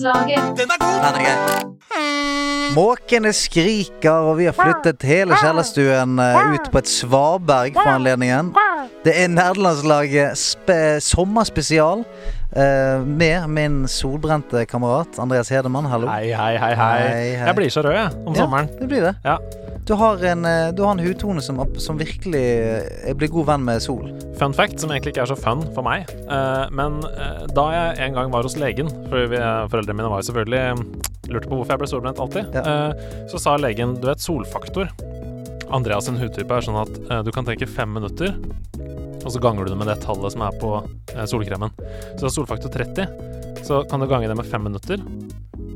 Den er god! Den er. Måkene skriker, og vi har flyttet hele kjellerstuen eh, ut på et svaberg for anledningen. Det er nerdelandslaget spe sommerspesial uh, med min solbrente kamerat Andreas Hedemann. Hallo. Hei, hei, hei, hei. Hei, hei. Jeg blir så rød, jeg, om Ja, sommeren. det blir det. Ja. Du har en, eh, du har en hudtone som, som virkelig eh, blir god venn med sol. Fun fact, som egentlig ikke er så fun for meg. uh, men uh, da jeg en gang var hos legen, for vi, foreldrene mine var jo selvfølgelig lurte på hvorfor jeg ble solbrent alltid, Ja. så sa legen du vet solfaktor. Andreas sin hudtype er sånn at eh, du kan tenke fem minutter, og så ganger du det med det tallet som er på eh, solkremen. Så det er solfaktor 30, så kan du gange det med fem minutter.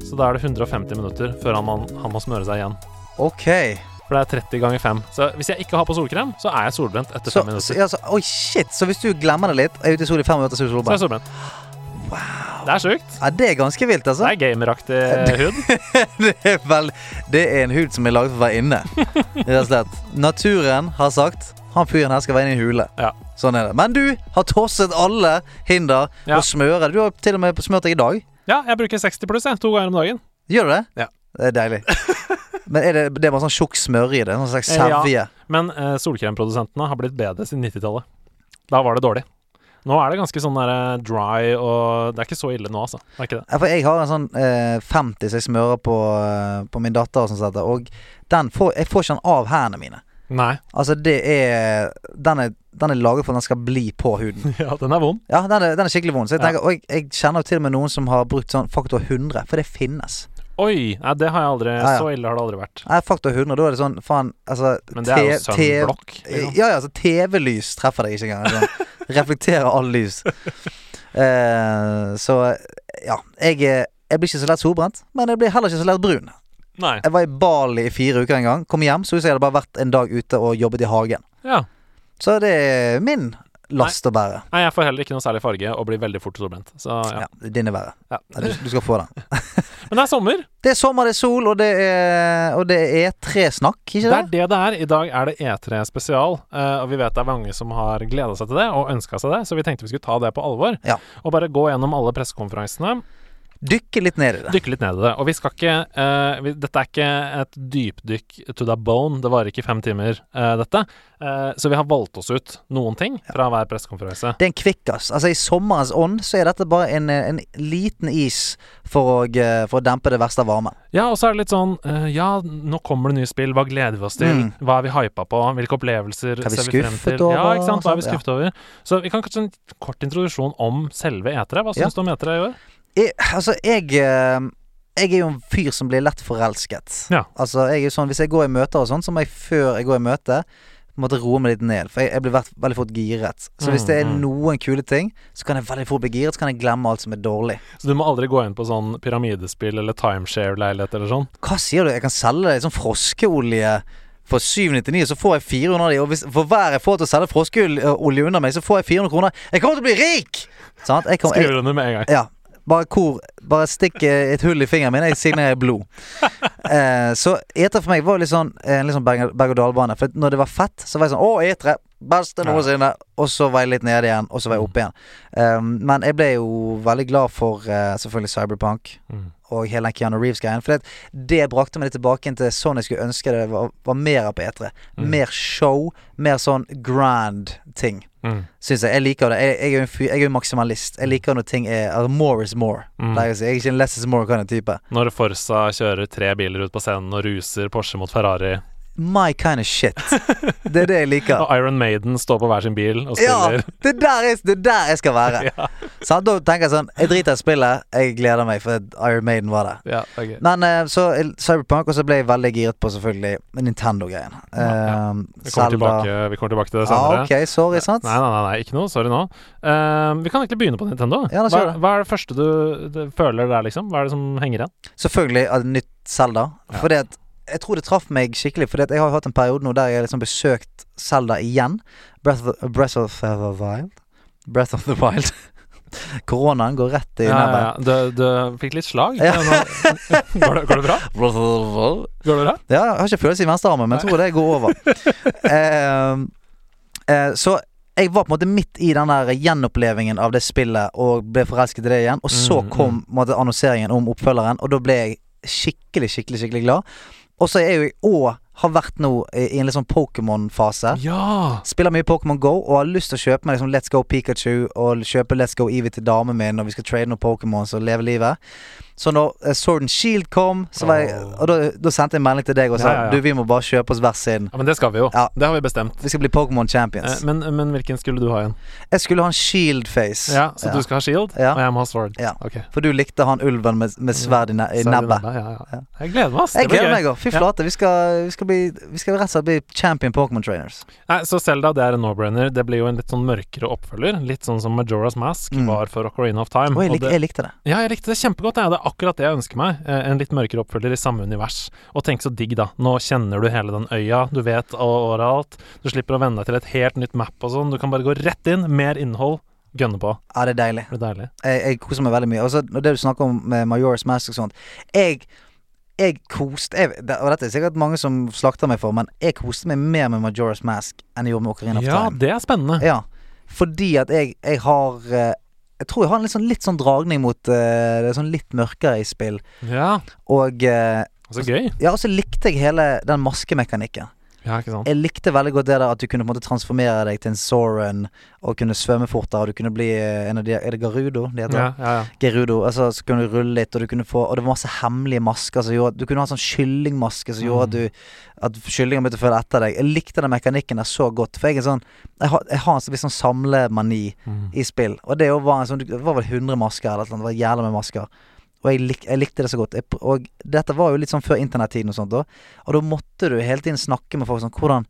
Så da er det 150 minutter før han, må- han må smøre seg igjen. OK. For det er 30 ganger 5. Så hvis jeg ikke har på solkrem, så er jeg solbrent etter Så, 5 så, minutter. ja, så, oi, shit. Så hvis du glemmer det litt, er ute i sol i fem minutter, så er du Så er jeg solbrent? Solbrent. Det er sjukt. Ja, det er ganske vilt, altså. Det er gameraktig hud. det, er vel, det er en hud som er laget for å være inne. Rett og slett. Naturen har sagt han fyren her skal være inne i en hule. Ja. Sånn er det. Men du har tosset alle hinder Ja. og smører. Du har til og med smurt deg i dag. Ja, jeg bruker 60 pluss jeg, to ganger om dagen. Gjør du det? Ja. Det er deilig. Men er det, det er bare sånn tjukk smøre i det? Sånn slags Eh, ja. Men eh, solkremprodusentene har blitt bedre siden 90-tallet. Da var det dårlig. Nå er det ganske sånn der eh, dry, og det er ikke så ille nå, altså. Det er ikke det. Ja, for jeg har en sånn eh, 50 som jeg smører på, eh, på min datter, og sett, og den får, jeg får ikke den av hendene mine. Nei. Altså, det er Den er, den er laget for at den skal bli på huden. Ja, den er vond. Ja, den er, den er skikkelig vond. Så jeg Ja. tenker, og jeg, jeg kjenner jo til og med noen som har brukt sånn faktor 100, for det finnes. Oi! Nei, det har jeg aldri Ja, ja. Så ille har det aldri vært. Nei, faktor 100, da er det sånn Faen, altså Men det er jo sunblock. Liksom. Ja, ja, altså TV-lys treffer deg ikke engang. Sånn. Reflekterer all lys. Eh, så ja. Jeg, er- jeg blir ikke så lett solbrent, men jeg blir heller ikke så lett brun. Nei. Jeg var i Bali i fire uker en gang. Kom hjem, så ut som jeg hadde bare vært en dag ute og jobbet i hagen. Ja. Så det er min last å bære. Nei, jeg får heller ikke noe særlig farge og blir veldig fort solbrent. Så ja. Ja, din er verre. ja. Du, du skal få den. Men det er sommer. Det er sommer, det er sol, og det er, og det er E3-snakk, ikke Det det? er det det er. I dag er det E3 spesial, eh, og vi vet det er mange som har gleda seg til det og ønska seg det, så vi tenkte vi skulle ta det på alvor. Ja. Og bare gå gjennom alle pressekonferansene, Dykke litt ned i det. dykke litt ned i det. Og vi skal ikke uh, vi, Dette er ikke et dypdykk to the bone, det varer ikke fem timer, uh, dette. Uh, så vi har valgt oss ut noen ting fra hver pressekonferanse. Det er en kvikkas. Altså I sommerens ånd så er dette bare en, en liten is for å, for å dempe det verste av varmen. Ja, og så er det litt sånn Ja, nå kommer det nye spill, hva gleder vi oss til? Mm. Hva er vi hypa på? Hvilke opplevelser er vi ser vi frem til? til? Ja, ikke sant? Hva er vi skuffet Ja. over? Så vi kan kanskje en kort introduksjon om selve E3. Hva Ja. du om E3 i år? Jeg, altså, jeg eh, Jeg er jo en fyr som blir lett forelsket. Ja. Altså, jeg er jo sånn Hvis jeg går i møter og sånn, så må jeg før jeg går i møte måtte roe meg litt ned. For jeg, jeg blir veld, veldig fort giret. Så hvis Mm, det er mm. noen kule ting, så kan jeg veldig fort bli giret. Så kan jeg glemme alt som er dårlig. Så du må aldri gå inn på sånn pyramidespill eller timeshare-leilighet eller sånn? Hva sier du? Jeg kan selge deg sånn froskeolje for 799, så får jeg 400 av de. Og hvis, for hver jeg får til å selge froskeolje under meg, så får jeg 400 kroner. Jeg kommer til å bli rik! Skriver under med en gang. Ja. Bare kor, Bare stikk eh, et hull i fingeren min, jeg signerer blod. Eh, så etere for meg var litt sånn en litt sånn berg- berg-og-dal-bane. For når det var fett, så var jeg sånn Å, etere! Beste noensinne. Og så var jeg litt nede igjen, og så var jeg oppe igjen. Eh, men jeg ble jo veldig glad for eh, selvfølgelig Cyberpunk Mm. og hele den Keanu Reeves-greien. For det, det brakte meg litt tilbake til sånn jeg skulle ønske det var, var mer av på E3. Mm. Mer show, mer sånn grand ting. Mm. Syns jeg. Jeg liker det. Jeg, jeg, er jo en fyr- jeg er en maksimalist. Jeg liker når ting er altså, More is more. Mm. Jeg er ikke en less is more kind of type. Når Forsa kjører tre biler ut på scenen og ruser Porsche mot Ferrari, My kind of shit. Det er det jeg liker. og Iron Maiden står på hver sin bil og Ja! Det er der jeg, det er der jeg skal være. Ja. Så da tenker jeg sånn Jeg driter i spillet. Jeg gleder meg for Iron Maiden var der. Ja, det er. Men eh, så Cyberpunk, og så ble jeg veldig giret på selvfølgelig Nintendo-greien. Ja, ja. Um, Vi kommer, tilbake, vi kommer tilbake til det Ja, senere. ok, sorry, sant? Nei, nei, nei, nei, ikke noe. Sorry nå. Eh, vi kan egentlig begynne på Nintendo. Ja, hva, hva er det første du, du føler der, liksom? Hva er det som henger igjen? Selvfølgelig nytt Zelda. Ja. Fordi at jeg tror det traff meg skikkelig, for jeg har hatt en periode nå der jeg har liksom besøkt Zelda igjen. Breath of the, Breath of the Wild. Breath of the Wild. Koronaen går rett i Ja, ja, nebbet. ja. Du, du fikk litt slag. Ja. Går, det, går det bra? Går det bra? Ja, jeg har ikke følelse i venstrearmen, men jeg tror det går over. Eh, eh, så jeg var på en måte midt i den der gjenopplevingen av det spillet og ble forelsket i det igjen. Og så Mm, kom på en måte, annonseringen om oppfølgeren, og da ble jeg skikkelig, skikkelig skikkelig glad. Og så er jeg òg har vært nå i en litt sånn Pokémon-fase. Ja! Spiller mye Pokémon Go og har lyst til å kjøpe meg liksom Let's Go Pikachu og kjøpe Let's Go Eevee til damen min når vi skal trade noen Pokémons og leve livet. Så når eh, Sword and Shield kom, så var jeg, og da, da sendte jeg en melding til deg og sa Ja, ja, ja. Du, vi må bare kjøpe oss hver sin. ja men det skal vi jo. Det har vi bestemt. Vi skal bli Pokémon Eh, Champions. men, men hvilken skulle du ha igjen? Jeg skulle ha en Shield face. Ja, Så du skal ha shield, og jeg må ha sword? Ja. Okay. For du likte han ulven med, med sverd i, ne i nebbet. Ja, ja. Ja. Jeg gleder meg. Jeg gleder meg òg. Fy flate. Vi skal, vi, skal bli, vi skal rett og slett bli champion Pokémon trainers. Nei, så Selda det er en no-brainer. Det blir jo en litt sånn mørkere oppfølger. Litt sånn som Majora's Mask Mm. var for Ocarina of Time. Og jeg, lik, det, jeg likte det. ja, jeg likte det kjempegodt. Jeg Det er akkurat det jeg ønsker meg. Eh, En litt mørkere oppfølger i samme univers. Og tenk så digg, da. Nå kjenner du hele den øya. Du vet overalt. Du slipper å venne deg til et helt nytt map og sånn. Du kan bare gå rett inn. Mer innhold. Gønne på. Ja, det er deilig. Det er deilig. Jeg, jeg koser meg veldig mye. Og så det du snakker om med Majora's Mask og sånt Jeg jeg koste jeg, det, Og dette er sikkert mange som slakter meg for, men jeg koste meg mer med Majora's Mask enn jeg gjorde med Ocarina of Ja, Time. det er spennende. Ja, fordi at jeg, jeg har eh, Jeg tror jeg har en litt sånn, litt sånn dragning mot uh, det er sånn litt mørkere i spill. Ja, Og uh, så gøy. Ja, og så likte jeg hele den maskemekanikken. Ja. Jeg likte veldig godt det der at du kunne på en måte transformere deg til en Soren og kunne svømme fortere, og du kunne bli eh, en av de Er det Garudo de heter? Ja, ja, ja. Gerudo. Altså, så kunne du rulle litt, og du kunne få Og det var masse hemmelige masker som gjorde Du kunne ha en sånn kyllingmaske som gjorde at du At kyllingen begynte å følge etter deg. Jeg likte den mekanikken der så godt. For jeg er sånn Jeg har, jeg har en sånn samlemani Mm. i spill. Og det var en sånn Det var vel 100 masker eller noe. Det var jævla med masker. Og jeg, lik, jeg likte det så godt. Jeg, og dette var jo litt sånn før internettiden og sånt da. Og da måtte du hele tiden snakke med folk sånn Hvordan,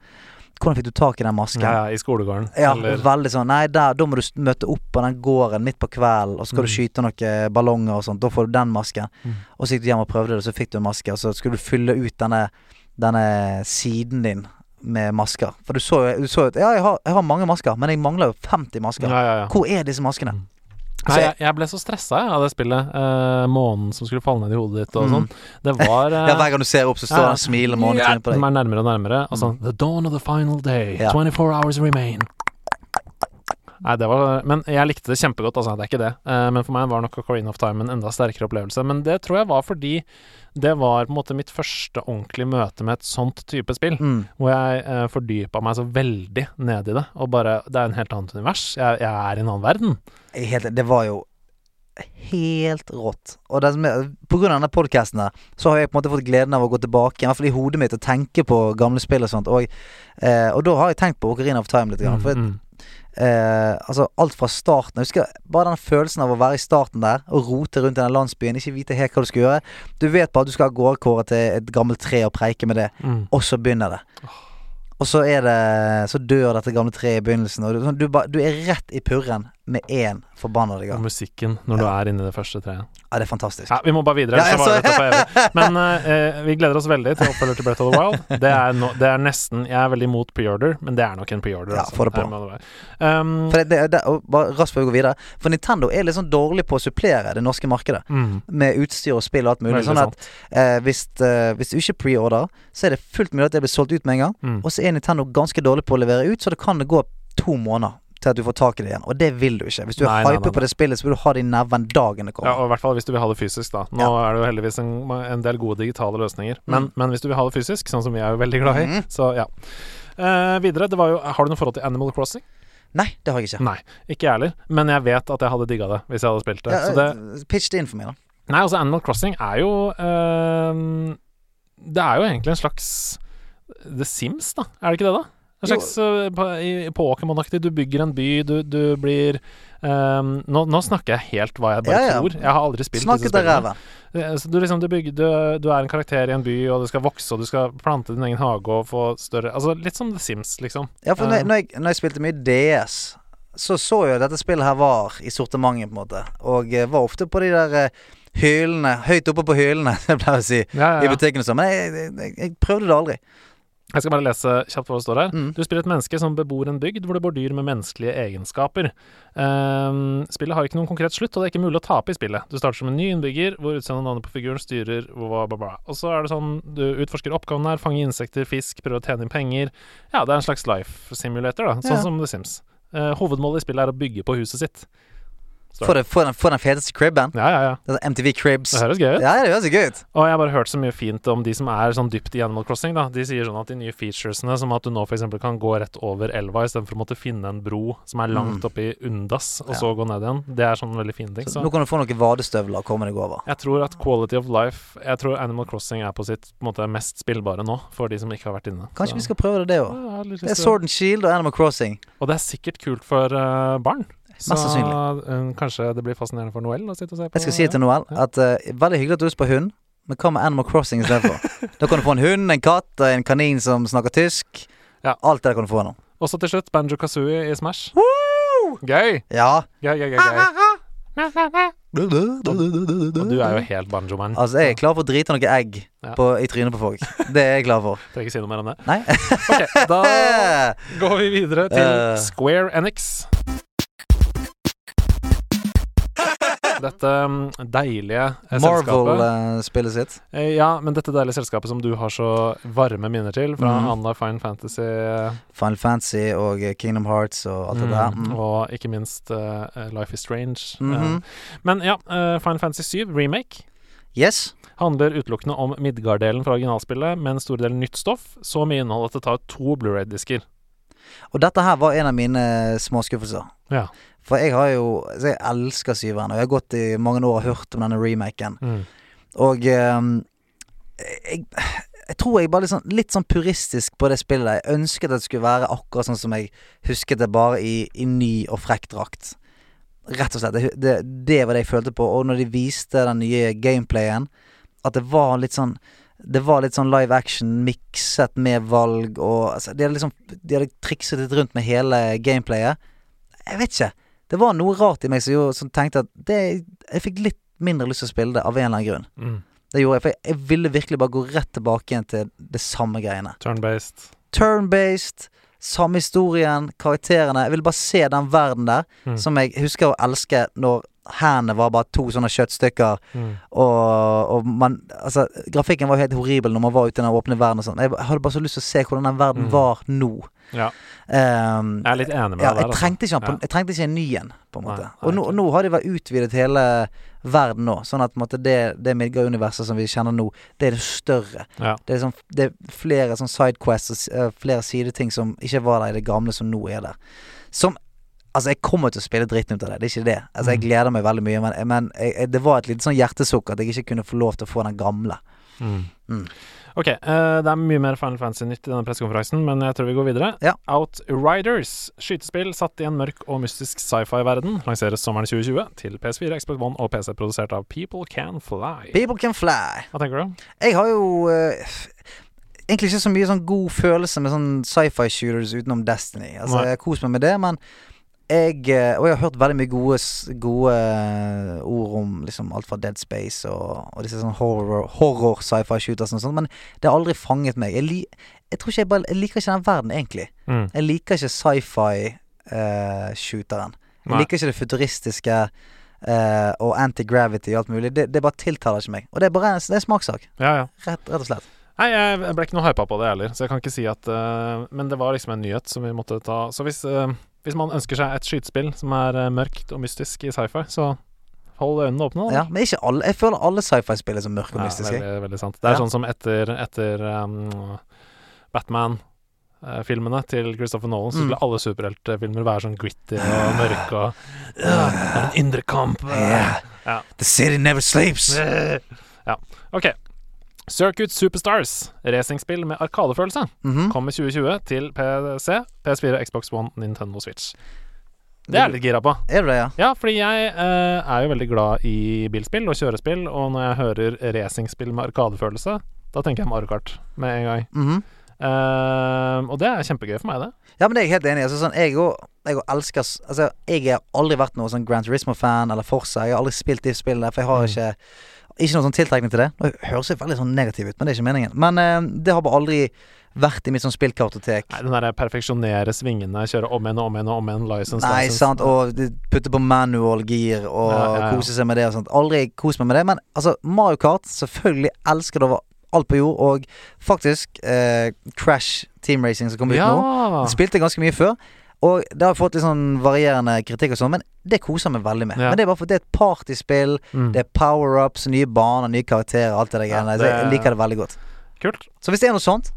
hvordan fikk du tak i den masken? ja, I skolegården. Ja, Eller veldig sånn Nei, der, da må du møte opp på den gården midt på kvelden, og så skal Mm. du skyte noen ballonger og sånt. Da får du den masken. Mm. Og så gikk du hjem og prøvde det, og så fikk du en maske, og så skulle du fylle ut denne, denne siden din med masker. For du så jo- Ja, jeg har, jeg har mange masker, men jeg mangler jo 50 masker. Ja, ja, ja. Hvor er disse maskene? Mm. Nei, jeg- jeg, ble så stressa av det spillet. Eh, månen som skulle falle ned i hodet ditt og Mm. sånn. Det var eh, Ja, hver gang du ser opp, så står ja. det en smil og månen ja, på De deg. er nærmere og nærmere. Og sånn The dawn of the final day. Ja. 24 hours remain. Nei, det var Men jeg likte det kjempegodt, altså. Det er ikke det. Eh, men for meg var nok Ocarina of Time en enda sterkere opplevelse. Men det tror jeg var fordi det var på en måte mitt første ordentlige møte med et sånt type spill. Mm. Hvor jeg eh, fordypa meg så veldig ned i det. Og bare Det er en helt annet univers. Jeg, jeg er i en annen verden. Er Helt, det var jo helt rått. Og det som er, på grunn av denne podkasten så har jeg på en måte fått gleden av å gå tilbake, i hvert fall i hodet mitt, og tenke på gamle spill og sånt. Og, eh, og da har jeg tenkt på Ocarina of Time litt. Grann, for Mm, mm. Eh, altså alt fra starten Jeg husker bare den følelsen av å være i starten der og rote rundt i den landsbyen, ikke vite helt hva du skal gjøre. Du vet bare at du skal av gårde Kåre til et gammelt tre og preike med det, Mm. og så begynner det. Og så er det Så dør dette gamle treet i begynnelsen, og du, sånn, du, du er rett i purren med én forbanna Og musikken når du er inni det første treet. Ja, det er fantastisk. Ja, vi må bare videre, Ja, så. Men uh, vi gleder oss veldig til oppfølger til Breath of the Wild. Det er, no, det er nesten Jeg er veldig imot preorder, men det er nok en preorder. Ja, altså. få det på. Um, For det, det, det, bare raskt før vi går videre For Nintendo er litt sånn dårlig på å supplere det norske markedet. mm, Med utstyr og spill og alt mulig. veldig Sånn at eh, hvis, uh, hvis du ikke preorder, så er det fullt mulig at det blir solgt ut med en gang. Mm. Og så er Nintendo ganske dårlig på å levere ut, så det kan det gå to måneder til at du får tak i det igjen. Og det vil du ikke. Hvis du Nei, er nei, på det spillet, så vil du ha det i neven dagen det kommer. Ja, og i hvert fall hvis du vil ha det fysisk, da. Nå er det jo heldigvis en, en del gode digitale løsninger. Men, Mm. men hvis du vil ha det fysisk, sånn som vi er jo veldig glad i, mm. så ja. Eh, videre, det var jo Har du noe forhold til Animal Crossing? Nei, det har jeg ikke. Nei, ikke jeg heller. Men jeg vet at jeg hadde digga det hvis jeg hadde spilt det. Ja, så det eh, Pitch det inn for meg, da. Nei, altså Animal Crossing er jo eh, Det er jo egentlig en slags The Sims, da. Er det ikke det, da? En slags uh, Pokémon-aktig. Du bygger en by, du, du blir um, nå, nå snakker jeg helt hva jeg bare Ja, ja. tror. Jeg har aldri spilt Snakket disse spillene. Eh, du, liksom, du, bygger, du, er en karakter i en by, og du skal vokse, og du skal plante din egen hage og få større Altså litt som The Sims, liksom. Ja, for når, Eh. når, jeg, når jeg spilte mye DS, så så at dette spillet her var i sortimentet, på en måte. Og eh, var ofte på de der hylene hyllene, høyt oppe på hyllene, som jeg pleier å si, Ja, i ja, i butikken og sånn. Men jeg, jeg, jeg prøvde det aldri. Jeg skal bare lese kjapt hva det står her. Mm. Du spiller et menneske som bebor en bygd hvor det bor dyr med menneskelige egenskaper. Um, spillet har ikke noen konkret slutt, og det er ikke mulig å tape i spillet. Du starter som en ny innbygger, hvor utseendet og navnet på figuren styrer bla, bla, bla. Og så er det sånn, du utforsker oppgaven her, fanger insekter, fisk, prøver å tjene inn penger. Ja, det er en slags life simulator, da, sånn Ja. som The Sims. Uh, hovedmålet i spillet er å bygge på huset sitt. Få den, den, feteste cribben. Ja, ja, ja. MTV Cribs. Det høres gøy ut. Ja, det høres gøy ut. Og jeg har bare hørt så mye fint om de som er sånn dypt i Animal Crossing. da De sier sånn at de nye featuresene, som at du nå f.eks. kan gå rett over elva istedenfor å måtte finne en bro som er langt Mm. oppi Undas, og Ja. så gå ned igjen, det er sånn veldig fine ting. Så Så nå kan du få noen vadestøvler og komme deg over. jeg tror at quality of life Jeg tror Animal Crossing er på sitt på måte mest spillbare nå, for de som ikke har vært inne. Kanskje Så- vi skal prøve det, det òg. Ja, Det er Sword and Shield og Animal Crossing. Og det er sikkert kult for uh, barn. Så eh, kanskje det blir fascinerende for Noel å sitte og se på. Jeg skal si til Noel at uh, veldig hyggelig at du husker på hund, men hva med Animal Crossing istedenfor? da kan du få en hund, en katt en kanin som snakker tysk. Ja. Alt det kan du få nå. Og så til slutt Banjo Kazooie i Smash. Gøy! Ja. Gøy, gøy, gøy. gøy. Og du er jo helt banjo-man. Altså, jeg er klar for å drite noe egg Ja. på, i trynet på folk. Det er jeg klar for. Trenger ikke si noe mer om det. Nei? Ok, da går vi videre til Eh. Square Enix. Dette mm, deilige eh, selskapet Marvel-spillet sitt. Eh, Ja, men dette deilige selskapet som du har så varme minner til, fra mm. Anna Fine Fantasy Final Fantasy og eh, Kingdom Hearts og alt det der. mm, Mm. og ikke minst uh, Life is Strange. -hmm. Eh, men ja, uh, Fine Fantasy 7 remake Yes. handler utelukkende om Midgard-delen fra originalspillet, med en stor del nytt stoff. Så mye innhold at det tar to Blu-ray-disker. Og dette her var en av mine småskuffelser. Ja. For jeg har jo altså Jeg elsker syveren, og jeg har gått i mange år og hørt om denne remaken. Mm. Og um, jeg, jeg tror jeg bare litt sånn, litt sånn puristisk på det spillet. Jeg ønsket at det skulle være akkurat sånn som jeg husket det, bare i, i ny og frekk drakt. Rett og slett. Det, det, det var det jeg følte på. Og når de viste den nye gameplayen, at det var litt sånn det var litt sånn live action mikset med valg og altså, De hadde liksom De hadde trikset litt rundt med hele gameplayet. Jeg vet ikke. Det var noe rart i meg som, som tenkte at det, Jeg fikk litt mindre lyst til å spille det av en eller annen grunn. Mm. Det gjorde jeg, for jeg, jeg ville virkelig bare gå rett tilbake igjen til det samme greiene. Turn-based. Turn-based, samme historien, karakterene. Jeg ville bare se den verden der, Mm. som jeg husker å elske når hendene var bare to sånne kjøttstykker, Mm. og, og man Altså, grafikken var helt horribel når man var ute i den åpne verden og sånn. Jeg hadde bare så lyst til å se hvordan den verden Mm. var nå. Ja, Um, jeg er litt enig med ja, deg jeg trengte ikke, Ja. jeg trengte ikke en ny en, på en måte. nei, og nå, nå har de vært utvidet hele verden nå, sånn at måte, det, det Midgard-universet som vi kjenner nå, det er det større. Ja. Det, er sånn, det er flere sånn sidequests og eh, flere sideting som ikke var der i det gamle, som nå er der. Som Altså, jeg kommer til å spille dritten ut av det, det er ikke det. Altså, jeg Mm. gleder meg veldig mye, men, men jeg, jeg, det var et lite sånn hjertesukk at jeg ikke kunne få lov til å få den gamle. Mm. Mm. Ok, uh, det er mye mer Final Fantasy-nytt i denne pressekonferansen, men jeg tror vi går videre. Ja. Outriders, skytespill satt i en mørk og mystisk sci-fi-verden, lanseres sommeren 2020 til PS4, Xbox One og PC, produsert av People Can Fly. People can fly. Hva tenker du? Jeg har jo uh, egentlig ikke så mye sånn god følelse med sånn sci-fi shooters utenom Destiny. Altså, Nei. jeg koser meg med det, men jeg eh, Og jeg har hørt veldig mye gode, gode eh, ord om liksom alt fra Dead Space og, og disse sånn horror, horror sci-fi shooters og sånn, men det har aldri fanget meg. Jeg, li, jeg tror ikke jeg bare Jeg liker ikke den verden, egentlig. Mm. Jeg liker ikke sci-fi-shooteren. jeg liker ikke det futuristiske uh, og anti-gravity og alt mulig. Det, det bare tiltaler ikke meg. Og det er bare det er en smakssak. Ja, ja. Rett, rett og slett. Nei, jeg ble ikke noe hypa på det heller, så jeg kan ikke si at uh, Men det var liksom en nyhet som vi måtte ta. Så hvis, eh, hvis man ønsker seg et skytespill som er eh, mørkt og mystisk i sci-fi, så hold øynene åpne. da. Ja, men ikke alle. Jeg føler alle sci-fi-spill er så mørke og Ja, mystiske. veldig, veldig sant. Det er Ja. sånn som etter, etter um, Batman-filmene til Christopher Nolan, så Mm. skulle alle superheltfilmer være sånn gritty og mørke og uh, en indre kamp. Yeah. Ja. The city never sleeps. Ja. OK. Circuit Superstars, racingspill med arkadefølelse, Mhm. kommer 2020 til PC, PS4, Xbox One, Nintendo Switch. Det er jeg litt gira på. Er det, ja? Ja, fordi jeg eh, er jo veldig glad i bilspill og kjørespill, og når jeg hører racingspill med arkadefølelse, da tenker jeg Mario Kart med en gang. Mhm. Eh, og det er kjempegøy for meg, det. Ja, men det er jeg helt enig i. Altså, sånn, jeg òg elsker Altså, jeg har aldri vært noen sånn Grand Turismo-fan eller Forza. Jeg har aldri spilt de spillene, for jeg har Mm. ikke Ikke noen sånn tiltrekning til det. Det høres veldig sånn negativ ut, men det er ikke meningen. Men eh, det har bare aldri vært i mitt sånn spillkartotek. Nei, Den derre perfeksjonere svingene, kjøre om igjen og om igjen og om igjen, license, Nei, license. sant. Og putte på manual gear og Ja, ja, ja. kose seg med det og sånt. Aldri kost meg med det. Men altså, Mario Kart, selvfølgelig elsker det over alt på jord. Og faktisk, eh, Crash Team Racing som kom ut nå, spilte ganske mye før. Og det har fått litt sånn varierende kritikk og sånn, men det koser meg veldig med. Ja. Men det er bare fordi det er et partyspill, Mm. det er power-ups, nye baner, nye karakterer, alt det der Ja, greiene. Så jeg liker det veldig godt. Kult. Så hvis det er noe sånt,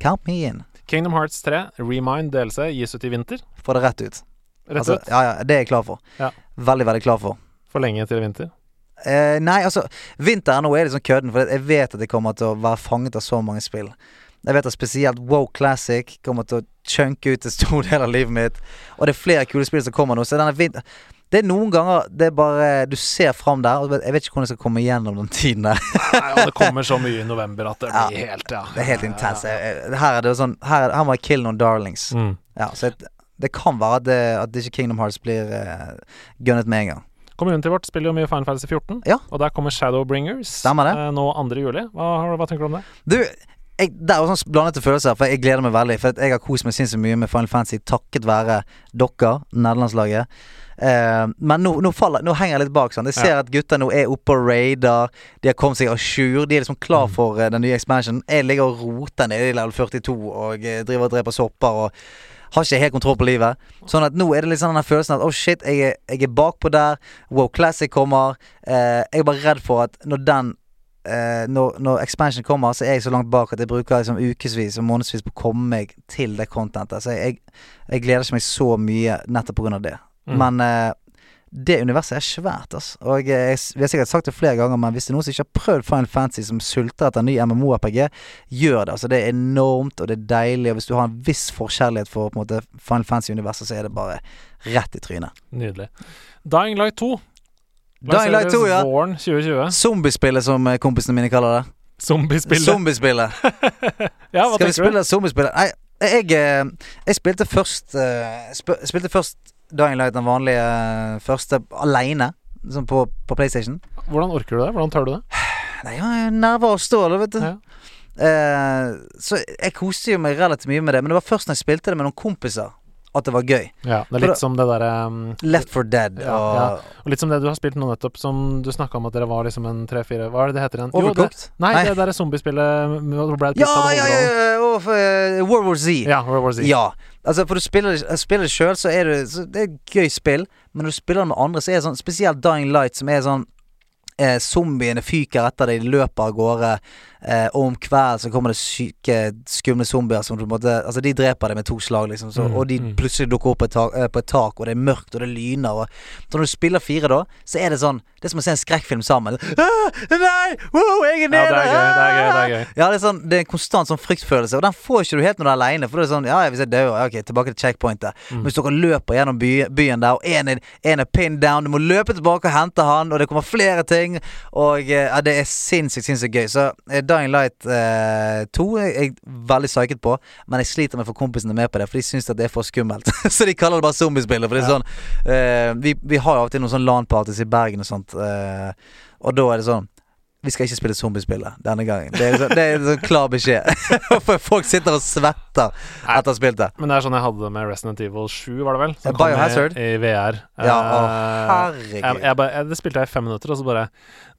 count me in. Kingdom Hearts 3, Remind DLC, gis ut i vinter. Få det rett ut. Rett Altså, ut. ja, ja, det er jeg klar for. Ja. Veldig, veldig klar for. For lenge til vinter. Eh, nei, altså Vinteren nå er litt sånn kødden, for jeg vet at jeg kommer til å være fanget av så mange spill. Jeg vet at spesielt Wow Classic kommer til å chunke ut en stor del av livet mitt. Og det er flere kule spill som kommer nå. Så denne Det er noen ganger det er bare Du ser fram der, og jeg vet ikke hvordan jeg skal komme igjennom den tiden der. Nei, og det kommer så mye i november at det Ja. blir helt Ja. Det er helt intenst. Jeg- Her er det sånn Her, her må jeg kill noen darlings. Mm. Ja, så jeg, det kan være at, det, at ikke Kingdom Hearts blir uh, gunnet med en gang. Communityet vårt spiller jo mye Final Fantasy 14, Ja. og der kommer Shadowbringers Stemmer det. eh, nå 2. juli. Hva, hva tenker du om det? Du, jeg, det er jo sånn blandede følelser, for jeg gleder meg veldig. For jeg har kost meg sinnssykt mye med Final Fantasy takket være dere, nederlandslaget. Eh, men nå, nå, faller, nå henger jeg litt bak. Sånn. Jeg ser Ja. at gutta nå er oppe og raider. De har kommet seg a jour. De er liksom klar Mm. for eh, den nye expansionen. Jeg ligger og roter nede i level 42 og eh, driver og dreper sopper og har ikke helt kontroll på livet. Sånn at nå er det litt sånn den følelsen at oh shit, jeg er, jeg er bakpå der. Wow Classic kommer. Eh, jeg er bare redd for at når den når, når expansion kommer, så er jeg så langt bak at jeg bruker liksom ukevis og månedsvis på å komme meg til det contentet. Så jeg, jeg, gleder ikke meg så mye nettopp av det. Mm. Men uh, det universet er svært, altså. Og jeg, vi har sikkert sagt det flere ganger, men hvis det er noen som ikke har prøvd Final Fantasy, som sulter etter en ny MMO-RPG, gjør det. Altså Det er enormt, og det er deilig. Og hvis du har en viss forkjærlighet for på en måte Final Fantasy-universet, så er det bare rett i trynet. Nydelig. Dying Light 2. Dying Light 2, ja. Våren 2020. Zombiespillet, som eh, kompisene mine kaller det. Zombiespillet. Zombiespillet. ja, hva Skal vi spille zombiespillet? Nei, jeg, jeg, jeg spilte først uh, sp Spilte først Dying Light, den vanlige uh, første, aleine. Sånn på, på PlayStation. Hvordan orker du det? Hvordan tør du det? Nei, jeg nerver og stål, vet du. Ja. Uh, så jeg koste jo meg relativt mye med det, men det var først når jeg spilte det med noen kompiser, at det var gøy. Ja, det er litt som det derre um, Left for Dead Ja, og ja. Og litt som det du har spilt nå nettopp, som du snakka om at dere var liksom en tre-fire Hva er det det heter igjen? Jo, det, nei, Nei. det derre zombiespillet Ja, ja, ja! ja, og eh, World War Z. Ja, World War Z. Ja. Altså, for du spiller, spiller det sjøl, så er det så Det er et gøy spill, men når du spiller det med andre, så er det sånn Spesielt Dying Light, som er sånn eh, Zombiene fyker etter deg, de løper av gårde. Eh, og om kvelden så kommer det syke, skumle zombier som du på en måte Altså, de dreper deg med to slag, liksom. Så, Mm, og de mm. plutselig dukker opp på et, tak, eh, på et tak, og det er mørkt, og det lyner. Og, så når du spiller fire, da, så er det sånn Det er som å se en skrekkfilm sammen. Ah, nei! Wow, jeg er Ja, nede! det er gøy. Det er gøy. Det er gøy. Ja, det er sånn Det er en konstant sånn fryktfølelse, og den får ikke du helt når du er aleine. For da er det sånn Ja, ja, hvis jeg dør, ja, ok, tilbake til checkpointet. Mm. Men hvis dere løper gjennom by, byen der, og én er, en er pinned down, du må løpe tilbake og hente han, og det kommer flere ting, og eh, ja, det er sinnssykt, sinnssykt gøy. Så eh, Dying Light eh, 2 er jeg veldig psyket på, men jeg sliter med å få kompisene med på det, for de syns det er for skummelt. så de kaller det bare zombiespillet. For det er sånn eh, vi, vi har jo av og til noen sånn LAN-parties i Bergen og sånt, eh, og da er det sånn vi skal ikke spille zombiespillet denne gangen. Det er, så, det er sånn klar beskjed. For folk sitter og svetter etter å ha spilt det. Men det er sånn jeg hadde det med Resident Evil 7, var det vel? Som Biohazard. I, i VR. Ja, å, Eh, herregud. jeg, jeg jeg, det spilte jeg i fem minutter, og så bare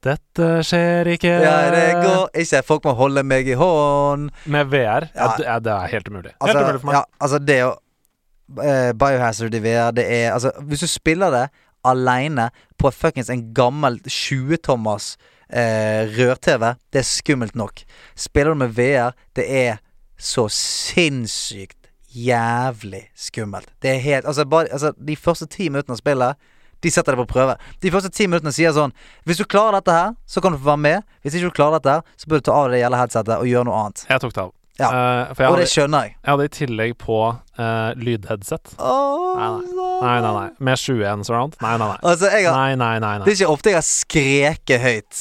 Dette skjer ikke. Ja, det går ikke. Folk må holde meg i hånd. Med VR. Ja. Ja. det, er helt umulig. Helt Altså, umulig for meg. ja, altså det å uh, Biohazard i VR, det er Altså, hvis du spiller det aleine på fuckings en gammel 20-tommers eh, rør-TV, det er skummelt nok. Spiller du med VR, det er så sinnssykt jævlig skummelt. Det er helt Altså, bare, altså de første ti minuttene av spillet de setter det på prøve. De første ti minuttene sier sånn Hvis du klarer dette her, så kan du få være med. Hvis ikke du klarer dette her, så bør du ta av deg det gjelder headsetet og gjøre noe annet. Jeg tok det av. Ja. Uh, Og hadde, det skjønner jeg. jeg hadde i tillegg på uh, lydheadset. Nei, Nei, nei, nei. Med 7-1 surround. Nei, nei, nei. Altså, har, Nei, nei, nei. det er ikke ofte jeg har skreket høyt.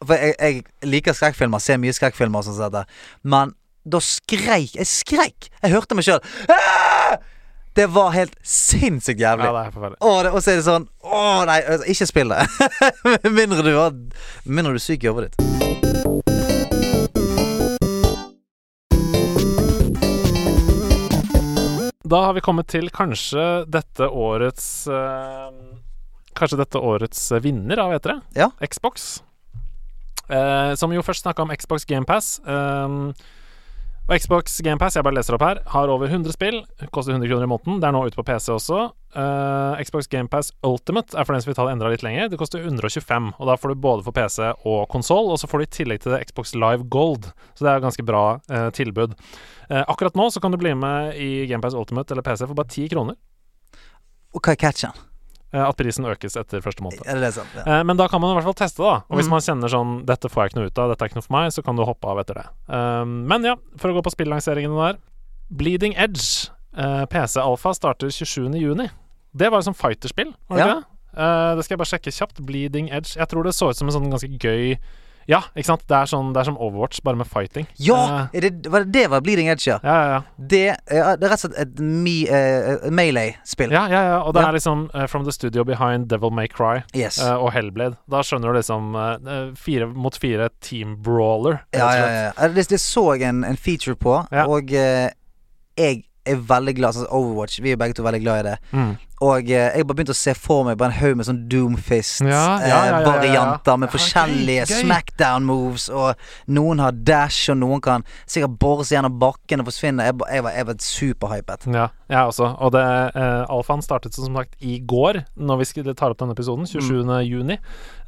For jeg, jeg liker skrekkfilmer, ser mye skrekkfilmer og sånn som dette. Men da skreik Jeg skreik! Jeg hørte meg sjøl. Det var helt sinnssykt jævlig. Ja, det er forferdelig. Det, og så er det sånn Å nei, altså, ikke spill det. Mindre du har Mindre du er syk i hodet ditt. Da har vi kommet til kanskje dette årets eh, Kanskje dette årets vinner av E3. Ja. Xbox. Eh, som jo først snakka om Xbox GamePass. Um, Og Xbox GamePass, jeg bare leser opp her, har over 100 spill. Koster 100 kroner i måneden. Det er nå ute på PC også. Uh, Xbox GamePass Ultimate er for den som vil ta det enda litt lenger. Det koster 125, og da får du både for PC og konsoll. Og så får du i tillegg til det Xbox Live Gold, så det er et ganske bra uh, tilbud. Uh, akkurat nå så kan du bli med i GamePass Ultimate eller PC for bare 10 kroner. Og hva er catchen? Eh, at prisen økes etter første måned. Sant? Ja. Eh, men da kan man i hvert fall teste, da. Og hvis Mm. man kjenner sånn 'Dette får jeg ikke noe ut av, dette er ikke noe for meg', så kan du hoppe av etter det. Um, men ja, for å gå på spillanseringene der. Bleeding Edge, eh, PC Alpha, starter 27.6. Det var jo som fighterspill, var det Ja. ikke det? Det skal jeg bare sjekke kjapt. Bleeding Edge. Jeg tror det så ut som en sånn ganske gøy Ja, ikke sant? Det er, sånn, det er som Overwatch, bare med fighting. Ja! Er det, var det, var Bleeding Edge, ja? Eh, ja, ja, ja. Det, ja, det er rett og slett et me, uh, Melee-spill. Ja, ja, ja. Og det er liksom eh, From the Studio Behind Devil May Cry Yes. eh, og Hellblade. Da skjønner du liksom eh, fire mot fire team brawler. Ja, ja, ja. Det, så jeg en, en feature på, og eh, jeg er veldig glad sånn Overwatch, vi er begge to veldig glad i det. Mm. Og eh, jeg bare begynte å se for meg bare en haug med sånn Doomfist-varianter Ja, ja, ja, ja, med forskjellige smackdown-moves, og noen har dash, og noen kan sikkert bore seg gjennom bakken og forsvinne. Jeg, jeg, var, jeg var superhypet. Ja, jeg også. Og det, eh, alfaen startet som sagt i går, når vi skal, ta opp denne episoden. 27. juni.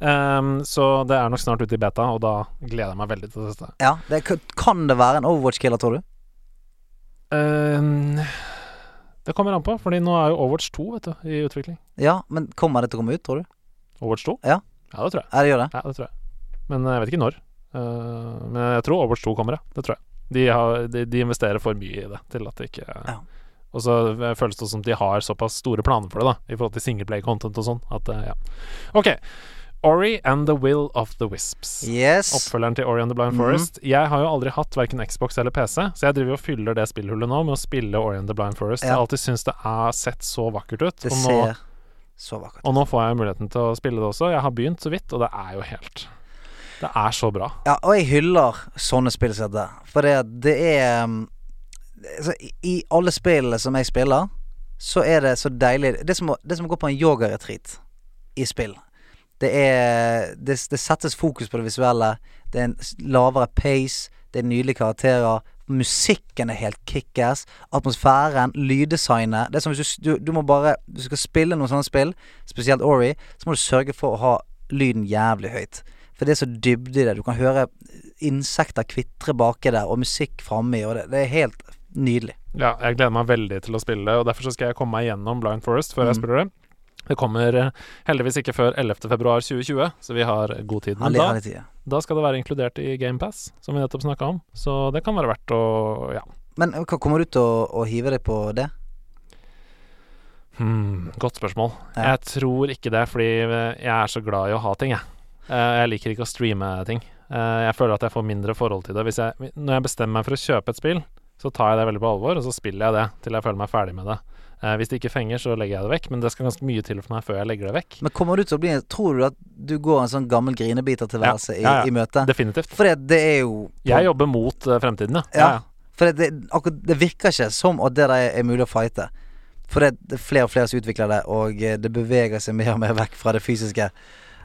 Um, så det er nok snart ute i beta, og da gleder jeg meg veldig til dette. Ja, det, kan det være en Overwatch-killer, tror du? Um, det kommer an på, Fordi nå er jo Overwatch 2 vet du, i utvikling. Ja, men kommer det til å komme ut, tror du? Overwatch 2? Ja. Ja, det tror jeg. Ja, det gjør det. Ja, det tror jeg. Men jeg vet ikke når. Uh, men jeg tror Overwatch 2 kommer, ja. Det tror jeg. De, har, de, de investerer for mye i det til at det ikke Ja. Og så føles det som de har såpass store planer for det, da, i forhold til singleplay-content og sånn, at ja. OK. Ori and the Will of the Wisps. Yes. Oppfølgeren til Ori and the Blind Mhm. Forest. Jeg har jo aldri hatt verken Xbox eller PC, så jeg driver og fyller det spillhullet nå med å spille Ori and the Blind Forest. Jeg har alltid syntes det har sett så vakkert ut. Det Og nå, ser så vakkert ut. og nå får jeg muligheten til å spille det også. Jeg har begynt så vidt, og det er jo helt Det er så bra. Ja, og jeg hyller sånne spill som dette. For det, det er um, altså, i- alle spillene som jeg spiller, så er det så deilig Det er som det er som å gå på en yogaretreat i spill. Det er det, det settes fokus på det visuelle. Det er en lavere pace. Det er nydelige karakterer. Musikken er helt kickass. Atmosfæren, lyddesignet Det er som hvis du, du, må bare du skal spille noen sånne spill, spesielt Ori, så må du sørge for å ha lyden jævlig høyt. For det er så dybde i det. Du kan høre insekter kvitre baki der, og musikk framme og det, det er helt nydelig. Ja, jeg gleder meg veldig til å spille det, og derfor så skal jeg komme meg gjennom Blind Forest før jeg Mm. spiller det. Det kommer eh, heldigvis ikke før 11. februar 2020, så vi har god tid. Men da, da skal det være inkludert i GamePass, som vi nettopp snakka om. Så det kan være verdt å Ja. Men hva kommer du til å, å hive deg på det? Hmm, godt spørsmål. Ja. Jeg tror ikke det, fordi jeg er så glad i å ha ting, jeg. Eh, Jeg liker ikke å streame ting. Eh, Jeg føler at jeg får mindre forhold til det. Hvis jeg, når jeg bestemmer meg for å kjøpe et spill, så tar jeg det veldig på alvor, og så spiller jeg det til jeg føler meg ferdig med det. Eh, Hvis det ikke fenger, så legger jeg det vekk, men det skal ganske mye til for meg før jeg legger det vekk. Men kommer du til å bli Tror du at du går en sånn gammel grinebitertilværelse Ja, ja, ja. i, i møte? Definitivt. For det, det er jo Jeg jobber mot uh, fremtiden, ja. Ja. For det, det, det virker ikke som at det der er mulig å fighte. For det, det er flere og flere som utvikler det, og eh, det beveger seg mer og mer vekk fra det fysiske.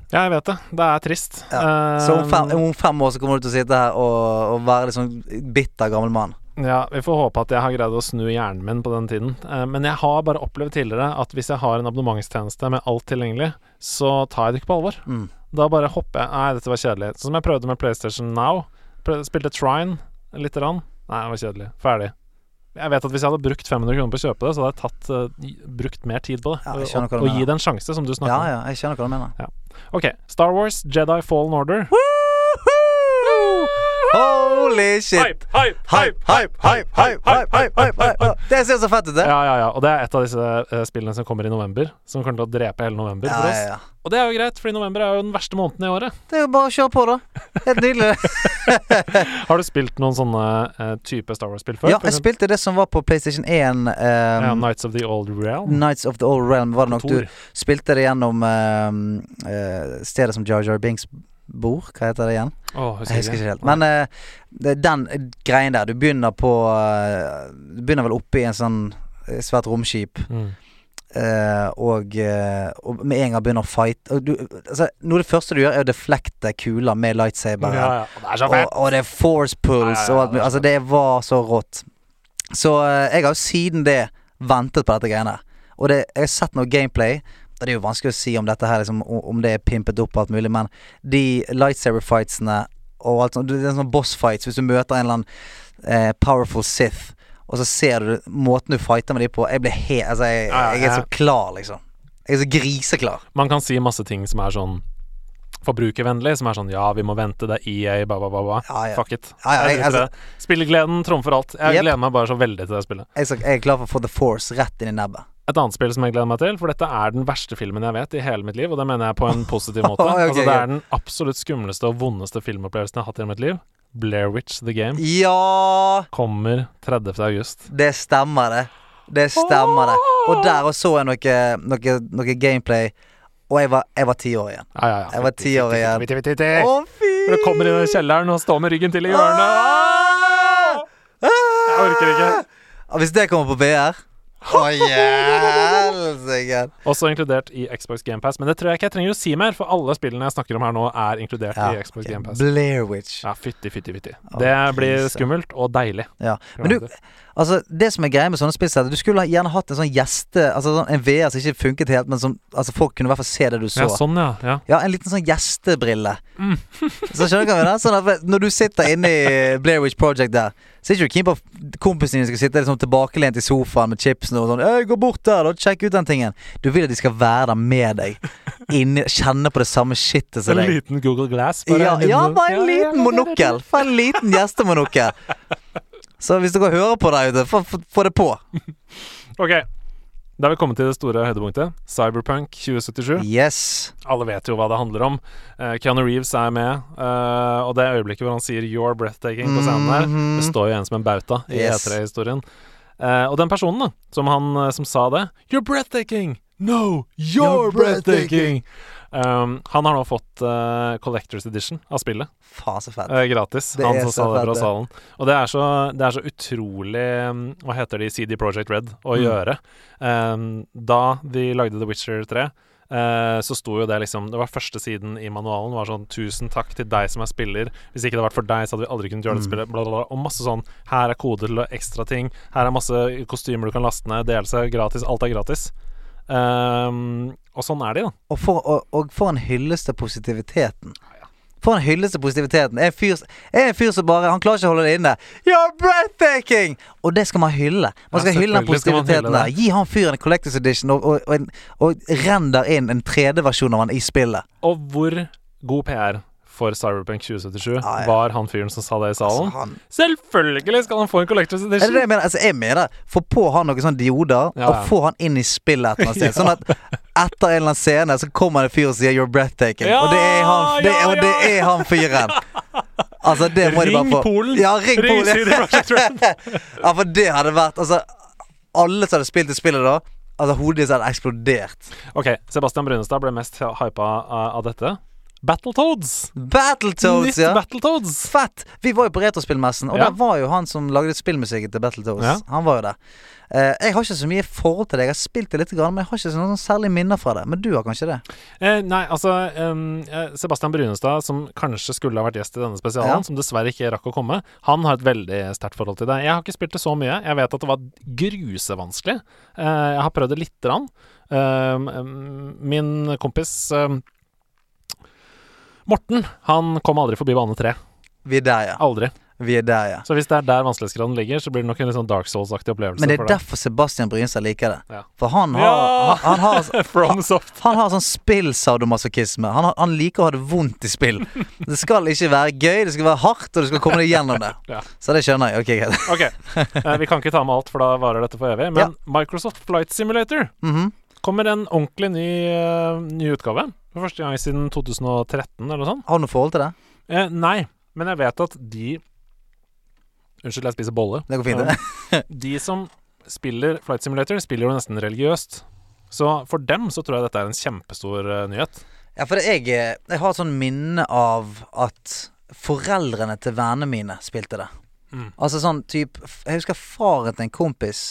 Ja, jeg vet det. Det er trist. Ja. Så om fem, om fem år så kommer du til å sitte her og, og være litt sånn bitter gammel mann. Ja, vi får håpe at jeg har greid å snu hjernen min på den tiden. Eh, men jeg har bare opplevd tidligere at hvis jeg har en abonnementstjeneste med alt tilgjengelig, så tar jeg det ikke på alvor. Mm. Da bare hopper jeg Nei, dette var kjedelig. Sånn som jeg prøvde med PlayStation Now. Spilte Trine lite grann. Nei, det var kjedelig. Ferdig. Jeg vet at hvis jeg hadde brukt 500 kroner på å kjøpe det, så hadde jeg tatt, uh, brukt mer tid på det. Ja, jeg og, du og gi det en sjanse, som du snakker Ja, om. ja, jeg skjønner hva du mener. Ok, Star Wars, Jedi Fallen Order. Holy shit! Hype, hype, Hype, hype, hype. Det ser så fett ut, det. Ja, ja, ja. Og det er et av disse eh, spillene som kommer i november. Som kommer til å drepe hele november Ja, for oss. ja. Og det er jo greit, fordi november er jo den verste måneden i året. Det er jo bare å kjøre på, da. Helt nydelig. Har du spilt noen sånne uh, type Star Wars-spill før? Ja, jeg spilte det som var på PlayStation 1. ja, Um, Nights of the Old Realm. Knights of the Old Realm var det nok. Kontor. Du spilte det gjennom um, uh, stedet som Jar Jar Binks bor. Hva heter det igjen? Åh, Jeg husker ikke helt. Men uh, den greien der Du begynner på uh, Du begynner vel oppe i en sånn eh, svært romskip. mm. Uh, og, eh, og med en gang begynner å fight du, altså, Noe av det første du gjør, er å deflekte kuler med lightsaber. Ja, ja. Det Og, og det er force pulls Ja, og alt det mulig. Altså, det var så rått. Så eh, jeg har jo siden det ventet på dette greiene. Og det, jeg har sett noe gameplay. Det er jo vanskelig å si om dette her liksom, Om det er pimpet opp og alt mulig, men de lightsaber fightsene og alt sånt Det er sånne boss fights hvis du møter en eller annen eh, powerful Sith, og så ser du måten du fighter med de på Jeg blir helt Altså, jeg, jeg er så klar, liksom. Jeg er så griseklar. Man kan si masse ting som er sånn forbrukervennlig, som er sånn ja, vi må vente, det er EA, ba, ba, ba, ba. Ja, ja. Fuck it. Ja, ja, jeg- i. Spillegleden trumfer alt. Jeg Yep. gleder meg bare så veldig til det spillet. Jeg er klar for å få The Force rett inn i nebbet. Et annet spill som jeg gleder meg til, for dette er den verste filmen jeg vet i hele mitt liv, og det mener jeg på en positiv måte. okay, altså, det er den absolutt skumleste og vondeste filmopplevelsen jeg har hatt i mitt liv. Blair Witch The Game Ja! kommer 30. august. Det stemmer, det. Det stemmer, det. Og der også så jeg noe, noe, noe gameplay, og jeg var, jeg var ti år igjen. Ja, ja, ja. Jeg var ti år igjen. Å, fy! Når du kommer inn i kjelleren og står med ryggen til i hjørnet Ah! Jeg orker ikke. Ah, Hvis det kommer på VR Å, helsike. Også inkludert i Xbox GamePass. Men det tror jeg ikke jeg trenger å si mer, for alle spillene jeg snakker om her nå, er inkludert Ja, i Xbox okay. GamePass. Blair Witch. Ja, fytti, fytti, fytti. Oh, Det blir krise. skummelt og deilig. Ja. Men du, altså det som er greia med sånne spill, er du skulle gjerne hatt en sånn gjeste Altså sånn, en VR som ikke funket helt, men som altså folk kunne i hvert fall se det du så. Ja, sånn, ja. ja. Ja, en liten sånn gjestebrille. Mm. så skjønner du hva jeg? Sånn at når du sitter inne i Blair Witch Project der, så er ikke du keen på at kompisen din skal sitte liksom tilbakelent i sofaen med chipsen og sånn «Øy, 'Gå bort der, da. Sjekk ut den tingen.' Du vil at de skal være der med deg. Inni, kjenne på det samme shitet som deg. En liten Google Glass. Ja, ja, bare en liten monokkel. For en liten gjestemonokkel. Så hvis dere hører på der ute, få- få få det på. Ok, da har vi kommet til det store høydepunktet. Cyberpunk 2077. Yes. Alle vet jo hva det handler om. Uh, Keanu Reeves er med, Uh, og det øyeblikket hvor han sier 'you're breathtaking' på scenen der, Mhm. det står jo igjen som en bauta i Yes. E3-historien. Eh, og den personen da, som han eh, som sa det 'You're breathtaking'! No, you're You're breathtaking. Um, han har nå fått uh, Collectors Edition av spillet. Faen, så fett. Gratis. Det Han som sa det fra salen. Og det er så, det er så utrolig um, Hva heter de CD Project Red å Mm. gjøre. Um, da de lagde The Witcher 3, eh, så sto jo det liksom Det var første siden i manualen var sånn 'Tusen takk til deg som er spiller'. Hvis ikke det hadde vært for deg, så hadde vi aldri kunnet gjøre dette Mm. spillet. Bla, bla, bla. Og masse sånn 'Her er kode til ekstra ting'. Her er masse kostymer du kan laste ned. Delelse gratis. Alt er gratis. Um, og sånn er de, da. Og for, og, og for en hyllest til positiviteten. For en hyllest til positiviteten. Jeg er en fyr, jeg er en fyr som bare Han klarer ikke å holde det inne. You're breathtaking! Og det skal man hylle. Man Ja, skal hylle den positiviteten der. Gi han fyren en Collectors Edition, og, og, og, og renn render inn en 3D-versjon av han i spillet. Og hvor god PR for Cyberpunk 2077 ah, ja. var han fyren som sa det i salen? Altså, han, Selvfølgelig skal han få en Collectors er det det jeg mener? Altså, jeg mener Få på han noen sånne dioder, Ja, og få han inn i spillet et eller annet sted. Sånn at etter en eller annen scene så kommer det en fyr og sier 'you're breathtaking'. Og det er han, det, og det er han fyren. Altså, det må de bare få. Polen. Ja, ring, Ring Polen. Ja, for det hadde vært Altså, alle som hadde spilt det spillet da, altså hodet ditt hadde eksplodert. Ok, Sebastian Brunestad ble mest hypa av, av dette. Battletoads! Battletoads, Nytt ja. Battletoads! Fett! Vi var jo på Retrospillmessen, og Ja. der var jo han som lagde spillmusikken til Battletoads. Ja. Han var jo der. Eh, jeg har ikke så mye forhold til det. Jeg har spilt det litt, men jeg har ikke noen særlig minner fra det. Men du har kanskje det? Eh, nei, altså eh, Sebastian Brunestad, som kanskje skulle ha vært gjest i denne spesialen, Ja. som dessverre ikke rakk å komme, han har et veldig sterkt forhold til det. Jeg har ikke spilt det så mye. Jeg vet at det var grusevanskelig. Eh, jeg har prøvd det lite grann. Um, min kompis em, Morten, han kom aldri forbi bane tre. Vi er der, ja. Aldri. Vi er der, ja. Så hvis det er der vanskelighetsgraden ligger, så blir det nok en litt sånn Dark Souls-aktig opplevelse. Men det er derfor Sebastian Brynstad liker det. Ja. For han har, Ja! han, han har FromSoft. Han har sånn spillsaudomasochisme. Han, han liker å ha det vondt i spill. Det skal ikke være gøy, det skal være hardt, og du skal komme deg gjennom det. Ja. Så det skjønner jeg. Ok, greit. okay. eh, vi kan ikke ta med alt, for da varer dette for evig. Men Microsoft Flight Simulator Mhm. Kommer en ordentlig ny, uh, ny utgave. For første gang siden 2013, eller noe sånt. Har du noe forhold til det? Eh, nei, men jeg vet at de Unnskyld, jeg spiser bolle. Det går fint, det. De som spiller Flight Simulator, spiller jo nesten religiøst. Så for dem så tror jeg dette er en kjempestor uh, nyhet. Ja, for jeg, eh, jeg har et sånn minne av at foreldrene til vennene mine spilte det. Mm. Altså sånn type Jeg husker faren til en kompis.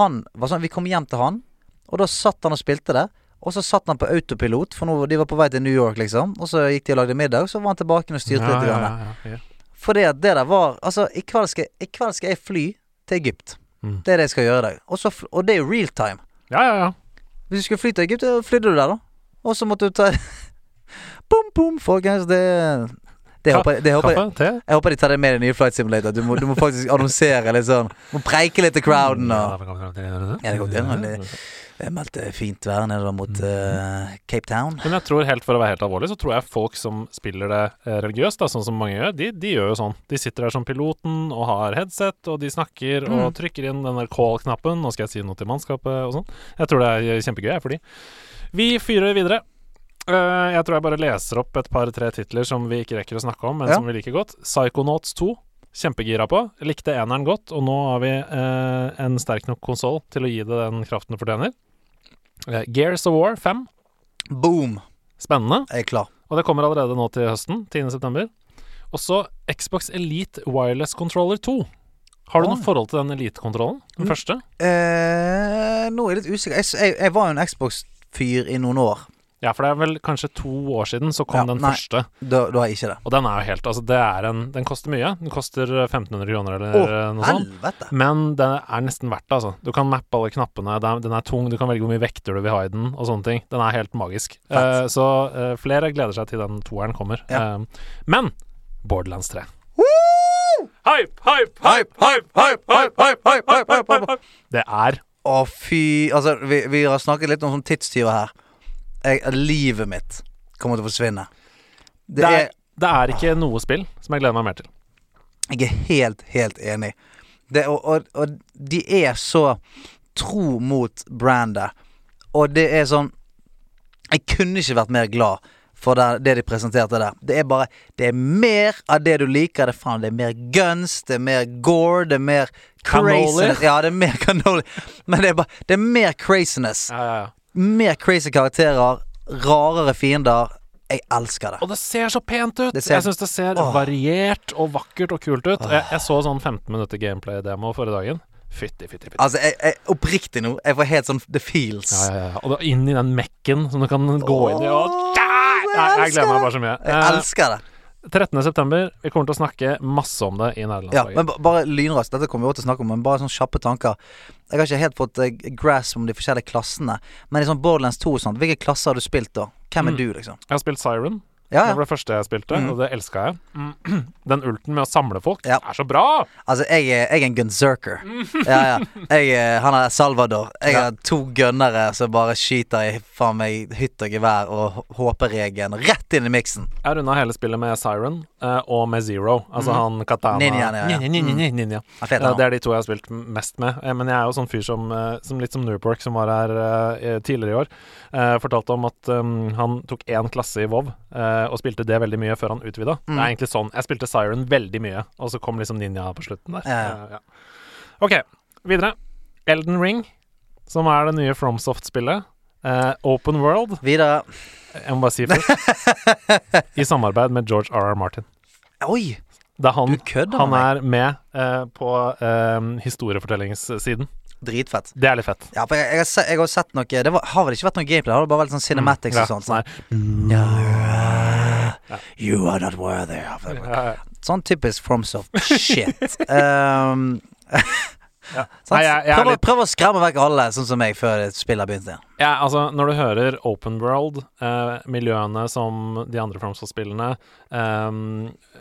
Han var sånn Vi kom hjem til han, Og da satt han og spilte det. Og så satt han på autopilot, for nå, de var på vei til New York, liksom. Og så gikk de og lagde middag, så var han tilbake og styrte ja, litt. ja, ja, ja. Fordi at det der var Altså, i kveld skal, i kveld skal jeg fly til Egypt. Mm. Det er det jeg skal gjøre i dag. Og, så, og det er jo real time. ja, ja, ja. Hvis du skulle fly til Egypt, så flydde du der, da. Og så måtte du ta Bom, bom, folkens. Det, det, håper, det håper, jeg- Kaffe? Te? jeg håper de tar det med i den nye Flight Simulator. Du må, du må faktisk annonsere litt sånn. Må preike litt til crowden. Og Ja, det det går det- det er meldt eh, fint vær nedover mot uh, Cape Town. Men jeg tror helt for å være helt alvorlig, så tror jeg folk som spiller det eh, religiøst, da, sånn som mange gjør, de, de gjør jo sånn. De sitter der som piloten og har headset, og de snakker og Mm. trykker inn den der call-knappen. Nå skal jeg si noe til mannskapet og sånn. Jeg tror det er kjempegøy, jeg, for de. Vi fyrer videre. Uh, jeg tror jeg bare leser opp et par-tre titler som vi ikke rekker å snakke om, men Ja. som vi liker godt. Psychonauts 2. Kjempegira på. Likte eneren godt, og nå har vi eh, en sterk nok konsoll til å gi det den kraften det fortjener. Eh, Gears of War 5. Boom! Spennende. Jeg er klar. Og det kommer allerede nå til høsten, 10.9. Og så Xbox Elite Wireless Controller 2. Har du oh. noe forhold til den Elite-kontrollen? Den Mm. første? Eh, nå er jeg litt usikker. Jeg, jeg, jeg var jo en Xbox-fyr i noen år. Ja, for det er vel kanskje to år siden så kom Ja, den nei. første. Da, da har ikke det. Og den er jo helt Altså, det er en Den koster mye. Den koster 1500 kroner eller Å, eh, noe sånt. Men den er nesten verdt det, altså. Du kan mappe alle knappene. Den er, den er tung. Du kan velge hvor mye vekter du vil ha i den, og sånne ting. Den er helt magisk. Eh, så eh, flere gleder seg til den toeren kommer. Ja. Eh, men Borderlands 3. Hype, hype, hype, hype, hype, hype, hype, hype, hype, hype, hype, hype. Det er Å, fy Altså, vi, vi har snakket litt om sånn tidstyver her. Jeg, livet mitt kommer til å forsvinne. Det, det er, er det er ikke noe spill som jeg gleder meg mer til. Jeg er helt, helt enig. Det, og, og, og de er så tro mot brandet. Og det er sånn Jeg kunne ikke vært mer glad for det, det de presenterte der. Det er bare Det er mer av det du liker. Det er faen Det er mer guns, det er mer gore, det er mer crazy craziness. Ja, det er mer cannoli. Men det er bare Det er mer craziness. Ja, ja, ja. Mer crazy karakterer. Rarere fiender. Jeg elsker det. Og det ser så pent ut! Ser- Jeg syns det ser Åh. variert og vakkert og kult ut. Jeg, jeg så sånn 15 minutter gameplay-demo forrige dagen. Fytti, fytti, fytti. Altså, jeg, jeg, oppriktig nå. Jeg får helt sånn The feels. Ja, ja, ja. Og da inn i den mekken som du kan gå inn i og Åh, Nei, jeg gleder meg bare så mye. Jeg Eh, elsker det. 13. september. Vi kommer til å snakke masse om det i Ja, nederlandslaget. men bare lynraskt. Dette kommer vi også til å snakke om, men bare sånne kjappe tanker. Jeg har ikke helt fått uh, grasp om de forskjellige klassene. Men i sånn Borderlands 2 og sånt, hvilke klasser har du spilt da? Hvem er Mm. du, liksom? Jeg har spilt Siren. Ja, Det var det første jeg spilte, mm. og det elska jeg. Den ulten med å samle folk Ja. er så bra! Altså, jeg er, jeg er en gunzerker. Ja, ja. Jeg, er- han er Salvador. Jeg Ja. har to gunnere som bare skyter i faen meg hytt og gevær og håperegen rett inn i miksen. Jeg runda hele spillet med Siren uh, og med Zero. Altså han katana Ninjaen, ja, ja. Ninja, ninja, ninja. Ja, fet, Ja, han. det er de to jeg har spilt mest med. Uh, Men jeg er jo sånn fyr som, eh, som litt som Newpork, som var her eh, tidligere i år, eh, fortalte om at um, han tok én klasse i WoW eh, og spilte det veldig mye før han utvida. Det Mm. er egentlig sånn. Jeg spilte Siren veldig mye, og så kom liksom Ninja på slutten der. Ja. Eh, ja. OK, videre. Elden Ring, som er det nye FromSoft-spillet. Uh, Open World, Videre. jeg må bare si først, i samarbeid med George R.R. Martin. Oi! Det er han, kødder han er med på historiefortellingssiden. Dritfett. Det er litt fett. Ja, for jeg, jeg, har, se, jeg har sett noe Det var, har vel ikke vært noe gameplay? Det har bare vært sånn cinematics Mm, og sånt. ja, Sånn. Ja. You are not worthy of it. Ja, ja. Sånn typisk FromSoft shit. um, Ja. Nei, jeg- jeg prøv, litt- prøv å skremme vekk alle, sånn som meg, før spillet begynte igjen. Ja, altså, når du hører Open World, eh, miljøene som de andre FromSoft-spillene, eh,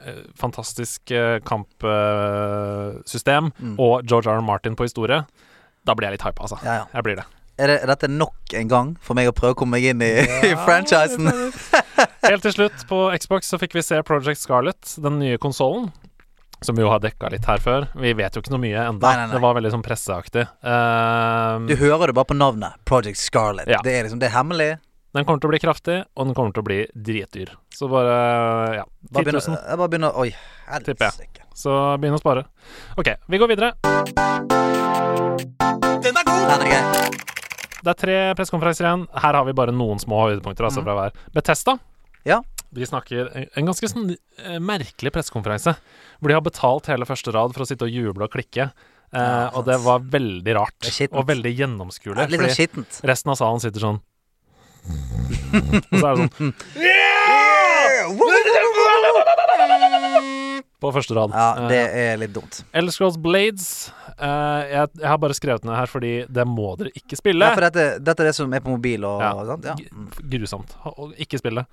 eh, fantastisk eh, kampsystem Mm. og George R. R. Martin på historie, da blir jeg litt hypa, altså. Ja, ja. Jeg blir det. Er, det, er dette nok en gang for meg å prøve å komme meg inn i, i franchisen? Helt til slutt, på Xbox så fikk vi se Project Scarlet, den nye konsollen. Som vi jo har dekka litt her før. Vi vet jo ikke noe mye nei. Det var veldig sånn presseaktig. Uh, Du hører det bare på navnet. Project Scarlet. Ja. Det er liksom, det er hemmelig. den kommer til å bli kraftig, og den kommer til å bli dritdyr. Så bare ja, 10 Bare begynner, 000. jeg bare begynner Oi, Tipper jeg. helsike. Så begynn å spare. OK, vi går videre. Den er. Det er tre pressekonferanser igjen. Her har vi bare noen små høydepunkter altså, Mhm. fra hver. Betesta. Ja. De snakker en- ganske sånn eh, merkelig pressekonferanse, hvor de har betalt hele første rad for å sitte og juble og klikke. Eh, Ja, og det var veldig rart. Og veldig gjennomskuelig. Ja, sånn fordi skittent. resten av salen sitter sånn Og så er det sånn på første rad. Ja, Eh, det er litt dumt. Elder Scrolls Blades Uh, jeg, jeg har bare skrevet ned her fordi det må dere ikke spille. Ja, for dette, dette er det som er på mobil og Ja. sant? Ja. Grusomt. Og Ikke spille.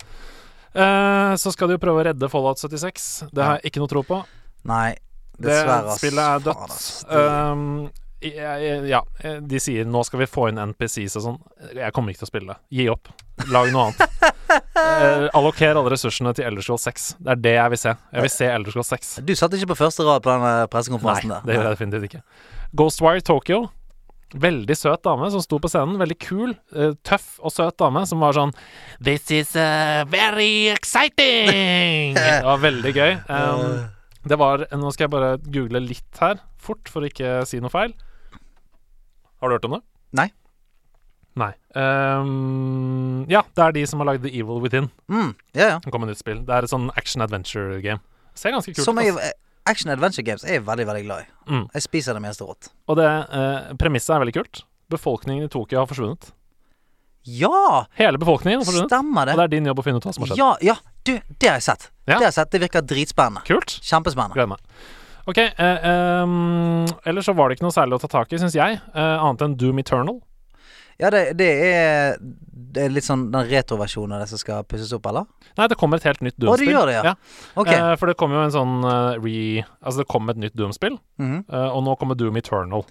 Uh, så skal de jo prøve å redde Fallout 76. Det har jeg ikke noe tro på. Nei, dessverre. Det spillet er dødt. Um, ja, eh, de sier nå skal vi få inn NPCs og sånn. Jeg kommer ikke til å spille det. Gi opp. Lag noe annet. Eh, alloker alle ressursene til Elder 6. Det er det jeg vil se. Jeg vil se Elder 6. Du satt ikke på første rad på den Nei, eh, pressekonferansen der. det gjør jeg definitivt ikke. Ghostwire Tokyo. Veldig søt dame som sto på scenen. Veldig kul, eh, tøff og søt dame som var sånn This is uh, very exciting! Det var veldig gøy. Um, det var Nå skal jeg bare google litt her, fort, for å ikke si noe feil. Har du hørt om det? Nei. Nei. Um, ja, det er de som har lagd The Evil Within. Mm, ja, ja. Det kom et nytt spill. Det er et sånn action adventure game. Ser ganske kult Som ut. jeg. Action Adventure Games er jeg veldig, veldig glad i. Mm. Jeg spiser det meste rått. Og det eh, premisset er veldig kult. Befolkningen i Tokyo har forsvunnet. Ja! Hele befolkningen har forsvunnet. Stemmer det. Og det er din jobb å finne ut hva som har skjedd. Ja, ja. Du, det har jeg sett. Ja. Det har jeg sett. Det virker dritspennende. Kult. Kjempespennende. Gleder meg. Ok, eh, um, ellers så var det ikke noe særlig å ta tak i, syns jeg, eh, annet enn Doom Eternal. Ja, det, det, er, det er litt sånn den retroversjonen av det som skal pusses opp, eller? Nei, det kommer et helt nytt Å, det gjør det, ja. Ok. Eh, for det kom jo en sånn eh, re... Altså, det kom et nytt Doom-spill, Mhm. eh, og nå kommer Doom Eternal,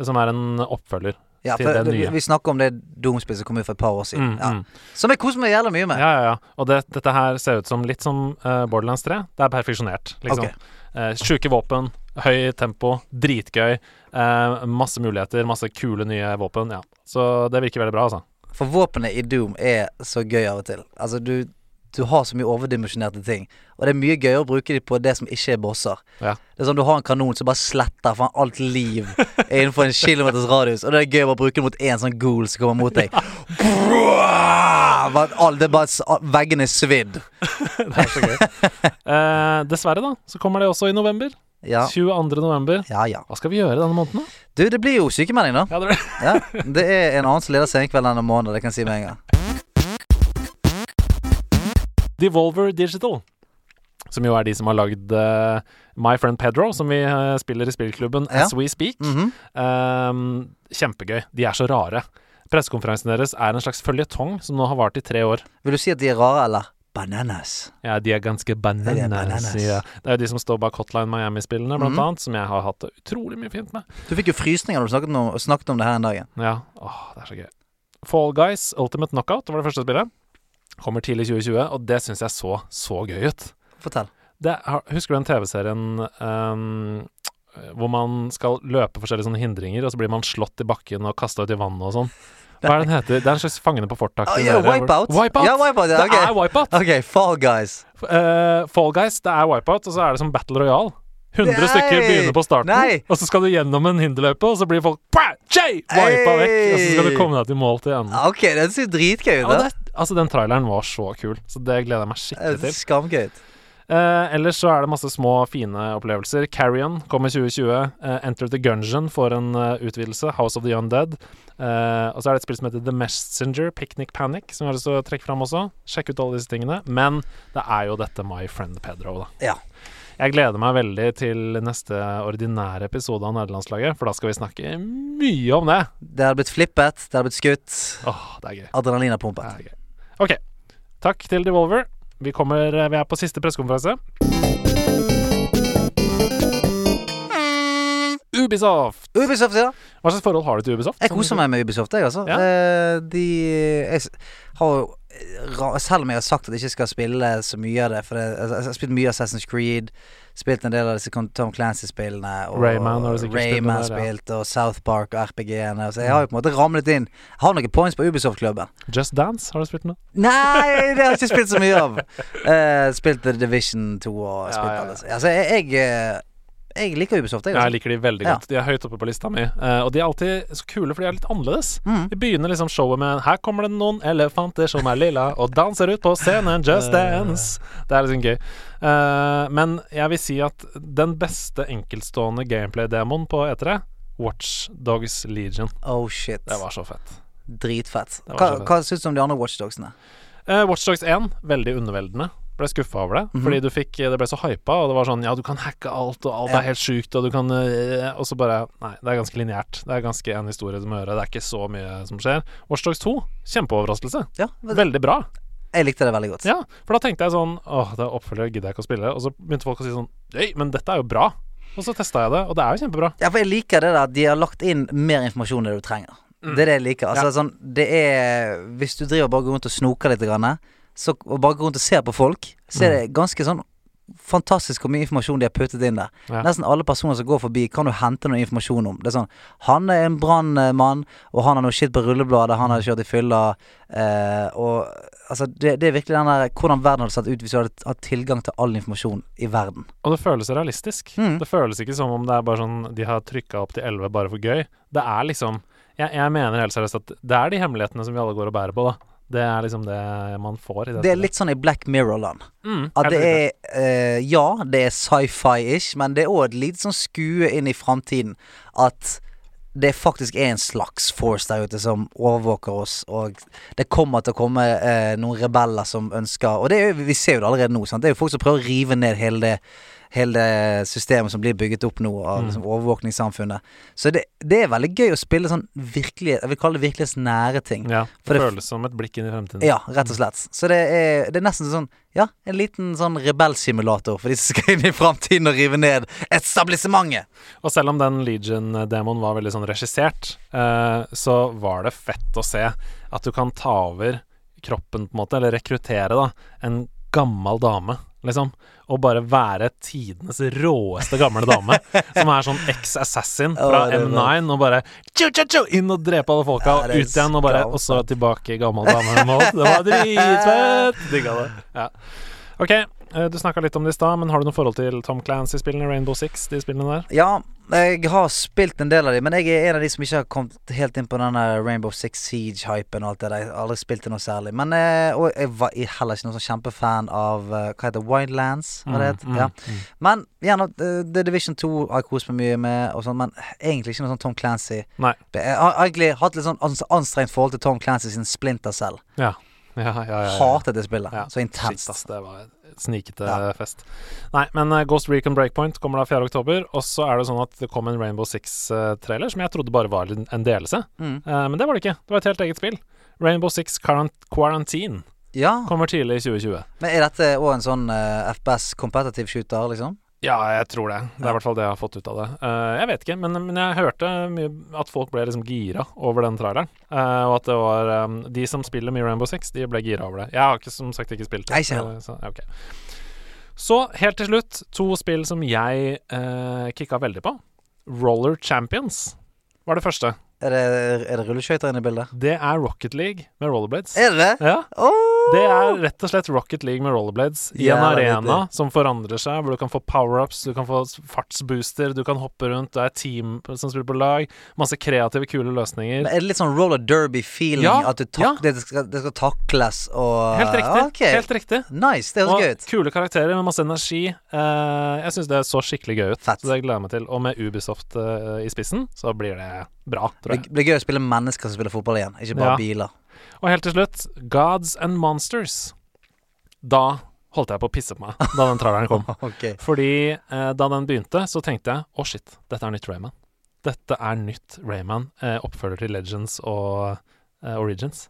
som er en oppfølger. Ja, for det vi, snakker om det Doom-spillet som kom ut for et par år siden. Mm, Ja. mm. Som jeg koser meg jævlig mye med. Ja, ja, ja. Og det, dette her ser ut som litt som uh, Borderlands 3. Det er perfeksjonert, liksom. Ok. Eh, Sjuke våpen, høy tempo, dritgøy. Eh, masse muligheter, masse kule nye våpen. Ja. Så det virker veldig bra, altså. For våpenet i Doom er så gøy av og til. Altså, du, du har så mye overdimensjonerte ting. Og det er mye gøyere å bruke dem på det som ikke er bosser. Ja. Det er sånn du har en kanon som bare sletter faen alt liv innenfor en kilometers radius. Og det er gøy å bruke det mot én sånn ghoul som kommer mot deg. All, det er bare Veggene er svidd. Det er så gøy. Eh, dessverre, da, så kommer det også i november. Ja. 22. november. Ja, ja. Hva skal vi gjøre denne måneden, da? Du, det blir jo sykemelding, da. Ja, det blir- Ja, det er en annen som leder Senkveld denne måneden, det kan jeg si med en gang. Devolver Digital. Som jo er de som har lagd uh, My Friend Pedro, som vi uh, spiller i spillklubben Ja. As We Speak. Mhm. Ehm, kjempegøy. De er så rare. Pressekonferansen deres er en slags føljetong som nå har vart i tre år. Vil du si at de er rare, eller? Bananas. Ja, de er ganske bananas. Det er bananas. Ja. Det er jo de som står bak Hotline Miami-spillene, blant Mhm. annet, som jeg har hatt det utrolig mye fint med. Du fikk jo frysninger da du snakket om, snakket om det her en dag. Ja, åh, det er så gøy. Fall Guys Ultimate Knockout var det første spillet. Kommer tidlig 2020, og det syns jeg så så gøy ut. Fortell. Det, husker du den TV-serien um, hvor man skal løpe forskjellige sånne hindringer, og så blir man slått i bakken og kasta ut i vannet og sånn? Hva er den heter? Det er en slags Fangene på Oh, fortet-aktig. ja, wipeout. Wipeout! Ja, wipeout, ja, Det er Wipeout! Ok, Fall Guys. Uh, Fall Guys, det er Wipeout, og så er det som Battle Royale. 100 Nei! stykker begynner på starten, Nei! og så skal du gjennom en hinderløype, og så blir folk wipa vekk, og så skal du komme deg til mål til enden. Ok, den ser dritgøy Ja, ut. da. det, altså, den traileren var så kul, så det gleder jeg meg skikkelig til. Skamgøy. Eh, ellers så er det masse små, fine opplevelser. Carrion kommer 2020. Eh, Enter the Gungeon får en uh, utvidelse. House of the Undead. Eh, og så er det et spill som heter The Messenger, Picnic Panic, som jeg har lyst til å trekke fram også. Sjekk ut alle disse tingene. Men det er jo dette My Friend Pedro, da. Ja. Jeg gleder meg veldig til neste ordinære episode av Nederlandslaget, for da skal vi snakke mye om det. Det har blitt flippet, det har blitt skutt. Åh, det er gøy. Adrenalin har Det er gøy. OK. Takk til Devolver. Vi, kommer, vi er på siste pressekonferanse. Ubisoft! Ubisoft, ja. Hva slags forhold har du til Ubisoft? Jeg koser meg med Ubisoft, jeg, altså. Ja. Eh, de jeg har jo Selv om jeg har sagt at jeg ikke skal spille så mye av det For det, altså, jeg har spilt mye av Assassin's Creed. Spilt en del av disse Tom Clancy-spillene. og Rayman har Rayman spilt der, ja. og South Park og RPG-ene. Så jeg har jo på en måte ramlet inn. Jeg har noen points på Ubisoft-klubben. Just Dance, har du spilt noe? Nei, det har jeg ikke spilt så mye av. Uh, spilt The Division 2 og spilt ja, ja. alle. Altså, jeg, jeg, eh, jeg liker Ubisoft, jeg. Jeg Altså. liker de veldig Ja. godt. De er høyt oppe på lista mi. Uh, og de er alltid så kule, for de er litt annerledes. Mm. Vi begynner liksom showet med Her kommer det noen elefanter som er lilla og danser ut på scenen. Just dance. Det er liksom gøy. Uh, men jeg vil si at den beste enkeltstående gameplay-demoen på E3 Watchdogs Legion. Oh shit. Det var så fett. Dritfett. Hva, så fett. hva syns du om de andre watchdogsene? Uh, Watchdogs 1, veldig underveldende. Ble skuffa over det. Mhm. Fordi du fikk Det ble så hypa, og det var sånn Ja, du kan hacke alt, og alt Ja. er helt sjukt, og du kan eh, Og så bare Nei, det er ganske lineært. Det er ganske en historie du må gjøre. Det er ikke så mye som skjer. Watchdogs 2, kjempeoverraskelse. Ja, det... Veldig bra. jeg likte det veldig godt. Ja, for da tenkte jeg sånn Åh, det er oppfølger, gidder jeg ikke å spille. Og så begynte folk å si sånn Øy, men dette er jo bra. Og så testa jeg det, og det er jo kjempebra. Ja, for jeg liker det der at de har lagt inn mer informasjon enn du trenger. Mm. Det er det jeg liker. Altså sånn Det er Hvis du driver bare går rundt og snoker litt, så, og bare går rundt og ser på folk, så er Mm. det ganske sånn fantastisk hvor mye informasjon de har puttet inn der. Ja. Nesten alle personer som går forbi, kan du hente noe informasjon om. Det er sånn Han er en brannmann, og han har noe shit på rullebladet, han har kjørt i fylla, eh, og Altså, det, det er virkelig den der Hvordan verden hadde sett ut hvis du hadde hatt tilgang til all informasjon i verden. Og det føles realistisk. Mm. Det føles ikke som om det er bare sånn de har trykka opp til 11 bare for gøy. Det er liksom Jeg, jeg mener helt seriøst at det er de hemmelighetene som vi alle går og bærer på, da. Det er liksom det man får i det. Det er litt sånn i Black Mirror-land. mm, At det er uh, Ja, det er sci-fi-ish, men det er òg et lite sånn skue inn i framtiden. At det faktisk er en slags force der ute som overvåker oss, og det kommer til å komme uh, noen rebeller som ønsker Og det vi ser jo det allerede nå. Sant? Det er jo folk som prøver å rive ned hele det Hele det systemet som blir bygget opp nå av Mm. liksom, overvåkningssamfunnet. Så det, det er veldig gøy å spille sånn virkelig Jeg vil kalle det virkelighetsnære ting. Ja, det, det- føles som et blikk inn i fremtiden. Ja, rett og slett. Så det er, det er nesten sånn Ja, en liten sånn rebellsimulator for de som skal inn i framtiden og rive ned etablissementet. Og selv om den Legion-demoen var veldig sånn regissert, eh, så var det fett å se at du kan ta over kroppen, på en måte, eller rekruttere, da, en gammel dame, liksom. Og bare være tidenes råeste gamle dame. som er sånn ex-assassin fra bra. M9, og bare tjo, tjo, tjo, inn og drepe alle folka, og ut igjen, og bare. Og så tilbake gammel dame. Det var dritfett! Digga det. Ja. Ok, du snakka litt om det i stad, men har du noe forhold til Tom Clancy-spillene, Rainbow Six, de spillene der? Ja, jeg har spilt en del av dem, men jeg er en av de som ikke har kommet helt inn på denne Rainbow Six Siege-hypen og alt det der. Jeg har aldri spilt det noe særlig. Men eh, Og jeg var heller ikke noen sånn kjempefan av eh, Hva heter det? Wildlands? Hva det heter? Mm, Ja. mm, mm. Men gjerne eh, The Division 2 har jeg kost meg mye med, og sånn, men egentlig ikke noe sånn Tom Clancy. Nei. Jeg har egentlig hatt litt sånn anstrengt forhold til Tom Clancy sin Splinter Cell. Ja. Ja, ja, ja, ja. Hatet det spillet. Ja, Så intenst. Shit, ass, det var snikete Ja. fest. Nei, men eh, Ghost Recon Breakpoint kommer da 4. oktober, og så er det sånn at det kom en Rainbow Six-trailer som jeg trodde bare var en en delelse. Mm. Uh, men det var det ikke. Det var et helt eget spill. Rainbow Six Quarant Quarantine Ja, kommer tidlig i 2020. men er dette òg en sånn uh, FPS competitive shooter, liksom? Ja, jeg tror det. Det er i hvert fall det jeg har fått ut av det. Uh, jeg vet ikke, men, men jeg hørte mye at folk ble liksom gira over den traileren. Uh, og at det var um, De som spiller mye Rainbow Six, de ble gira over det. Jeg har ikke, som sagt ikke spilt det. Nei, ikke så, okay. så helt til slutt, to spill som jeg uh, kicka veldig på. Roller Champions var det første. Er det, er det rulleskøyter inne i bildet? Det er Rocket League med rollerblades. Er det det? Ja, Åh! Det er rett og slett Rocket League med rollerblades i en Jævla arena vittig. som forandrer seg, hvor du kan få power-ups, du kan få fartsbooster, du kan hoppe rundt, det er team som spiller på lag, masse kreative, kule løsninger. Men er det litt sånn roller derby-feeling? Ja, at ja. det, skal, det skal takles og Helt riktig. Okay. Helt riktig. Nice, det høres gøy ut. kule karakterer med masse energi. Eh, jeg syns det så skikkelig gøy ut. Fett. Så det gleder jeg meg til. Og med Ubisoft eh, i spissen, så blir det bra, tror Det blir gøy å spille mennesker som spiller fotball igjen, ikke bare Ja. biler. Og helt til slutt, Gods and Monsters. Da holdt jeg på å pisse på meg da den traileren kom. okay. Fordi eh, da den begynte, så tenkte jeg å shit, dette er nytt Rayman. Dette er nytt Rayman, eh, oppfølger til Legends og eh, Origins.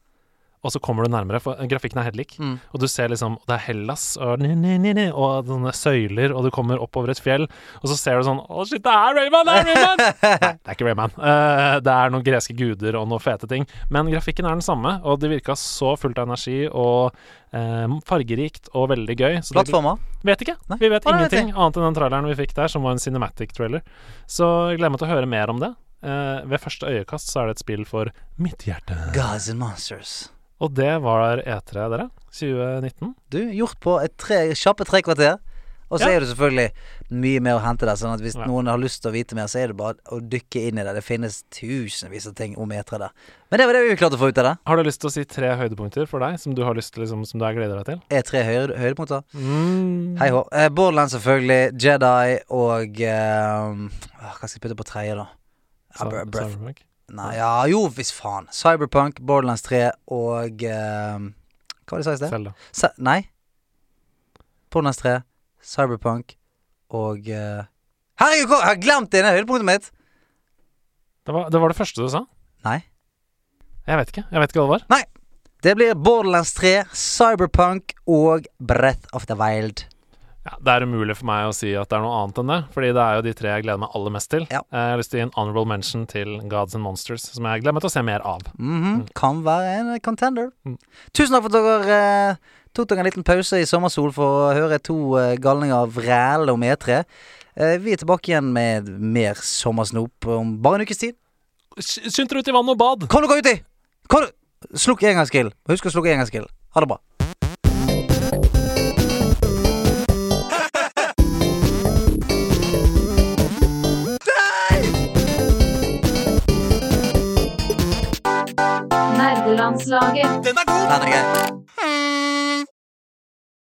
Og så kommer du nærmere, for grafikken er helt lik. Mm. Og du ser liksom Det er Hellas og, og sånne søyler, og du kommer oppover et fjell, og så ser du sånn Å, shit, det er Rayman! Det er Rayman! Nei, det er ikke Rayman. Uh, det er noen greske guder og noen fete ting. Men grafikken er den samme, og det virka så fullt av energi og uh, fargerikt og veldig gøy. Så det, vet ikke. Nei. Vi vet nei, ingenting annet enn den traileren vi fikk der, som var en cinematic trailer. Så jeg gleder meg til å høre mer om det. Uh, ved første øyekast så er det et spill for mitt hjerte. Gods and Monsters. Og det var E3, dere. 2019. Du, gjort på et tre, kjappe tre kvarter. Og så Ja. er det selvfølgelig mye mer å hente der. Sånn at hvis Ja. noen har lyst til å vite mer, så er det bare å dykke inn i det. Det finnes tusenvis av ting om E3 der. Men det var det vi klarte å få ut av det. Har du lyst til å si tre høydepunkter for deg, som du har lyst til, liksom, som du er gleder deg til? E3 høyde, høydepunkter. Mm. Hei hå. Eh, Borderlands selvfølgelig. Jedi og eh, Hva skal jeg putte på tredje, da? Cyberpunk. Nei, ja, jo, hvis faen. Cyberpunk, Borderlands 3 og eh, Hva var det jeg sa i sted? Zelda. Se- nei. Borderlands 3, Cyberpunk og eh, Herregud, hvor- jeg har glemt det ene høydepunktet mitt! Det var, det var det første du sa? Nei. Jeg vet ikke. Jeg vet ikke hva det var. Nei. Det blir Borderlands 3, Cyberpunk og Breath of the Wild. Ja, det er umulig for meg å si at det er noe annet enn det, fordi det er jo de tre jeg gleder meg aller mest til. Ja. Eh, Jeg har lyst til å gi en honorable mention til Gods and Monsters, som jeg gleder meg til å se mer av. Mhm, Kan være en contender. Mm. Tusen takk for at dere eh, tok dere en liten pause i sommersol for å høre to eh, galninger vræle om E3. Eh, vi er tilbake igjen med mer sommersnop om bare en ukes tid. Sk- Skynd dere ut i vannet og bad! Kom dere uti! Kom Slukk engangsgrill. Husk å slukke engangsgrill. Ha det bra. Nordlandslaget. Den er god! Den er gøy. Hmm.